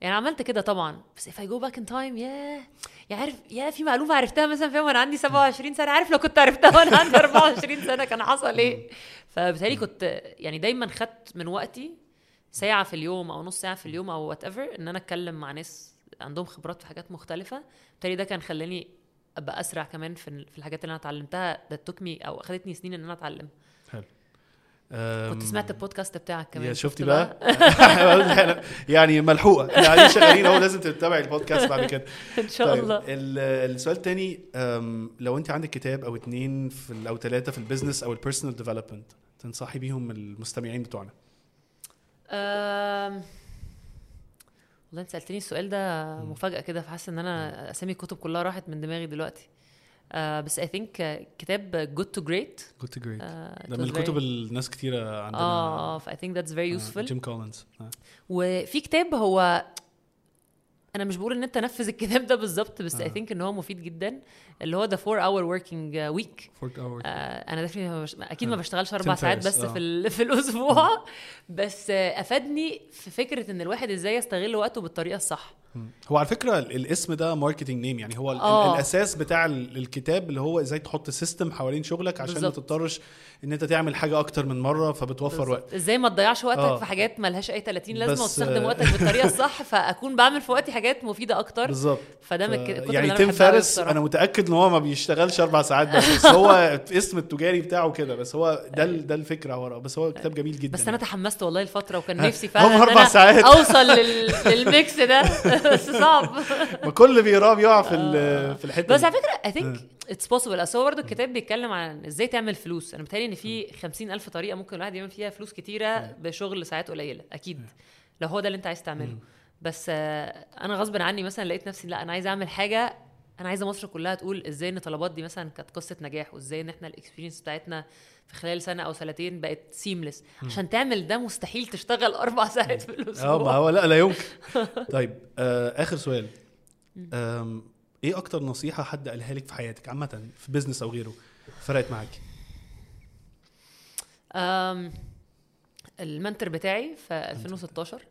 يعني عملت كده طبعا. بس if I go back in time ياه. يا عارف يا في معلومة عرفتها مثلا فاهم وأنا عندي 27 سنة. عارف لو كنت عرفتها وأنا عندي 24 سنة كان حصل إيه؟ فبالتالي كنت يعني دايما خدت من وقتي ساعة في اليوم أو نص ساعة في اليوم أو وات ايفر إن أنا أتكلم مع ناس عندهم خبرات في حاجات مختلفة. بالتالي ده كان خلاني أبقى أسرع كمان في في الحاجات اللي أنا اتعلمتها. ده توكمي أو أخذتني سنين إن أنا اتعلمها حلو. كنت سمعت البودكاست بتاعك كمان. يا شفت شفتي بقى يعني ملحوقة. يعني شغالين أهو لازم تتابعي البودكاست بعد كده. إن شاء طيب الله. ال- السؤال الثاني لو أنت عندك كتاب أو اتنين في أو ثلاثة في ال business أو ال personal development تنصحي بيهم المستمعين بتوعنا؟ والله انت سألتني السؤال ده مفاجأة كده فحاسة إن أنا أسامي الكتب كلها راحت من دماغي دلوقتي. آه بس I think كتاب Good to Great Good to Great ده من الكتب اللي الناس كتيرة عندنا آه ف I think that's very useful جيم كولينز وفي كتاب هو أنا مش بقول إن أنت نفذ الكتاب ده بالظبط بس I آه. think إن هو مفيد جدا اللي هو ده 4 hour working week أنا ما بش... أكيد ما آه. بشتغلش أربع ساعات بس آه. في ال... في الأسبوع بس آه، أفادني في فكرة إن الواحد إزاي يستغل وقته بالطريقة الصح هو على فكرة ال- الاسم ده marketing name يعني هو آه. الأساس بتاع ال- الكتاب اللي هو إزاي تحط system حوالين شغلك عشان. ما تضطرش إن أنت تعمل حاجة أكتر من مرة فبتوفر وقت. إزاي ما تضيعش وقتك آه. في حاجات ملهاش أي 30 لازمة وتستخدم آه، وقتك بالطريقة الصح فأكون بعمل في وقتي حاجات مفيدة أكتر. بالظبط. فده من ف- الكتب يعني تيم فيرس. أنا متأكد إن هو ما بيشتغلش أربع ساعات بس, بس هو اسم التجاري بتاعه كده بس هو ده ال- ده الفكرة وراه. بس هو كتاب جميل جدا بس أنا تحمست والله الفترة وكان نفسي فعلا هم أنا ساعات. أوصل لل... لل mix ده. بس صعب. ما كل بيقراه بيقع في ال- في الحتة بس. على فكرة I think it's possible أصل هو برضه الكتاب بيتكلم عن إزاي تعمل فلوس. أنا متهيألي إن في خمسين ألف طريقة ممكن الواحد يعمل فيها فلوس كتيرة بشغل ساعات قليلة أكيد. لو هو ده اللي أنت عايز تعمله. بس أنا غصب عني مثلا لقيت نفسي لا أنا عايزه أعمل حاجة أنا عايزه مصر كلها تقول إزاي إن طلبات دي مثلا كانت قصة نجاح وإزاي إن إحنا ال experience بتاعتنا في خلال سنة أو سنتين بقت seamless عشان تعمل ده مستحيل تشتغل أربع ساعات في آه ما الأسبوع هو لا لا يمكن. طيب آه آخر سؤال. آم إيه أكتر نصيحة حد قالها لك في حياتك عامة في بيزنس أو غيره؟ فرقت معاكي. أم المنتور بتاعي في 2016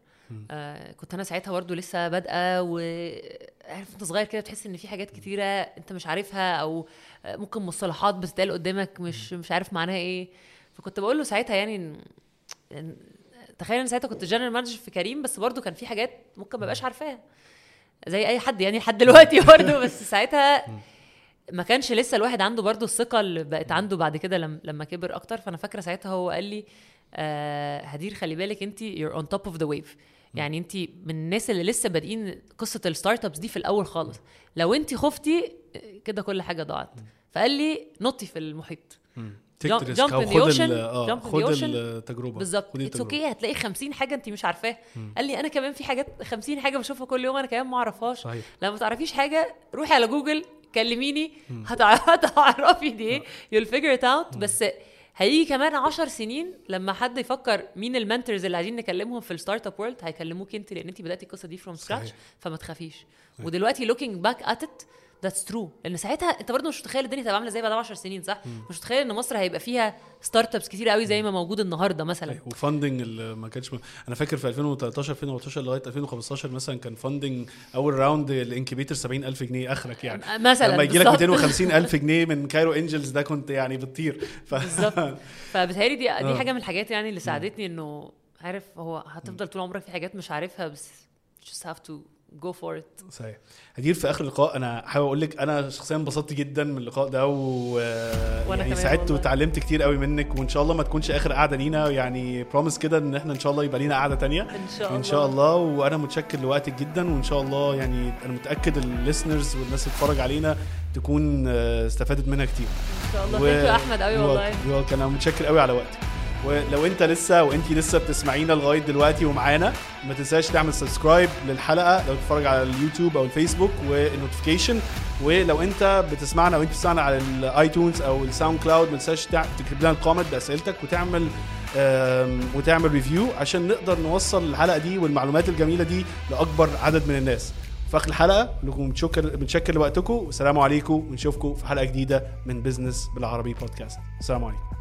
آه كنت أنا ساعتها برضه لسه بادئة وعارف أنت صغير كده بتحس إن في حاجات كتيرة أنت مش عارفها أو ممكن مصطلحات بتتقال قدامك مش مش عارف معناها إيه. فكنت بقول له ساعتها يعني تخيل إن ساعتها كنت general manager في كريم بس برضه كان في حاجات ممكن ما بقاش عارفاها. زي أي حد يعني لحد دلوقتي برضه بس ساعتها ما كانش لسه الواحد عنده برضو الثقة اللي بقت عنده بعد كده لما لما كبر أكتر. فأنا فاكرة ساعتها هو قال لي آه هدير خلي بالك أنت you're on top of the wave. يعني أنت من الناس اللي لسه بادئين قصة ال startups دي في الأول خالص. لو أنت خفتي آه، كده كل حاجة ضاعت. فقال لي نطي في المحيط. take Jump- ريسك jump أو in the خد آه. التجربه بالظبط. خدي it's. Okay هتلاقي 50 حاجة انت مش عارفاها قال لي أنا كمان في حاجات 50 حاجة بشوفها كل يوم أنا كمان ما أعرفهاش. لما ما تعرفيش حاجة روحي على جوجل كلميني. هتع- هتعرفي دي. إيه you'll figure it out. بس هيجي كمان عشر سنين لما حد يفكر مين ال mentors اللي عايزين نكلمهم في ال startup world هيكلموك انت لأن انت بدأتي القصة دي from scratch. فما تخافيش. ودلوقتي looking back at it that's true. لأن ساعتها أنت برضه مش متخيل الدنيا هتبقى عاملة إزاي بعد 10 سنين صح؟ مش متخيل إن مصر هيبقى فيها startups كتير قوي زي ما موجود النهارده مثلا. و funding اللي ما كانش م... أنا فاكر في 2013 2014 لغاية 2015 مثلا كان funding أول round ال incubator 70000 جنيه آخرك يعني. مثلا لما يجي لك بالظبط. 250 ألف جنيه من كايرو إنجلز ده كنت يعني بتطير. ف... بالظبط. فبتهيألي دي دي آه. حاجة من الحاجات يعني اللي ساعدتني إنه عارف هو هتفضل طول عمرك في حاجات مش عارفها بس just have to go for it. صحيح. هدير في آخر اللقاء. أنا حابب أقول لك أنا شخصيا انبسطت جدا من اللقاء ده و يعني سعدت. وتعلمت كتير قوي منك وإن شاء الله ما تكونش آخر قعدة لينا. يعني promise كده إن إحنا إن شاء الله يبقى لينا قعدة تانية. إن شاء الله. إن شاء الله. وأنا متشكر لوقتك جدا وإن شاء الله يعني أنا متأكد ال listeners والناس اللي بتتفرج علينا تكون آه، استفادت منها كتير. إن شاء الله. و- أحمد قوي والله. أنا متشكر قوي على وقتك. ولو انت لسه وانت لسه بتسمعينا لغاية دلوقتي ومعانا ما تنساش تعمل subscribe للحلقة لو بتتفرج على اليوتيوب أو الفيسبوك وال notification ولو انت بتسمعنا أو انت بتسمعنا على ال iTunes أو ال SoundCloud ما تنساش تكتب لنا ال comment بأسئلتك وتعمل وتعمل review عشان نقدر نوصل الحلقة دي والمعلومات الجميلة دي لأكبر عدد من الناس. في آخر الحلقة لكم متشكر بنشكر لوقتكم والسلام عليكم ونشوفكم في حلقة جديدة من business بالعربي بودكاست السلام عليكم.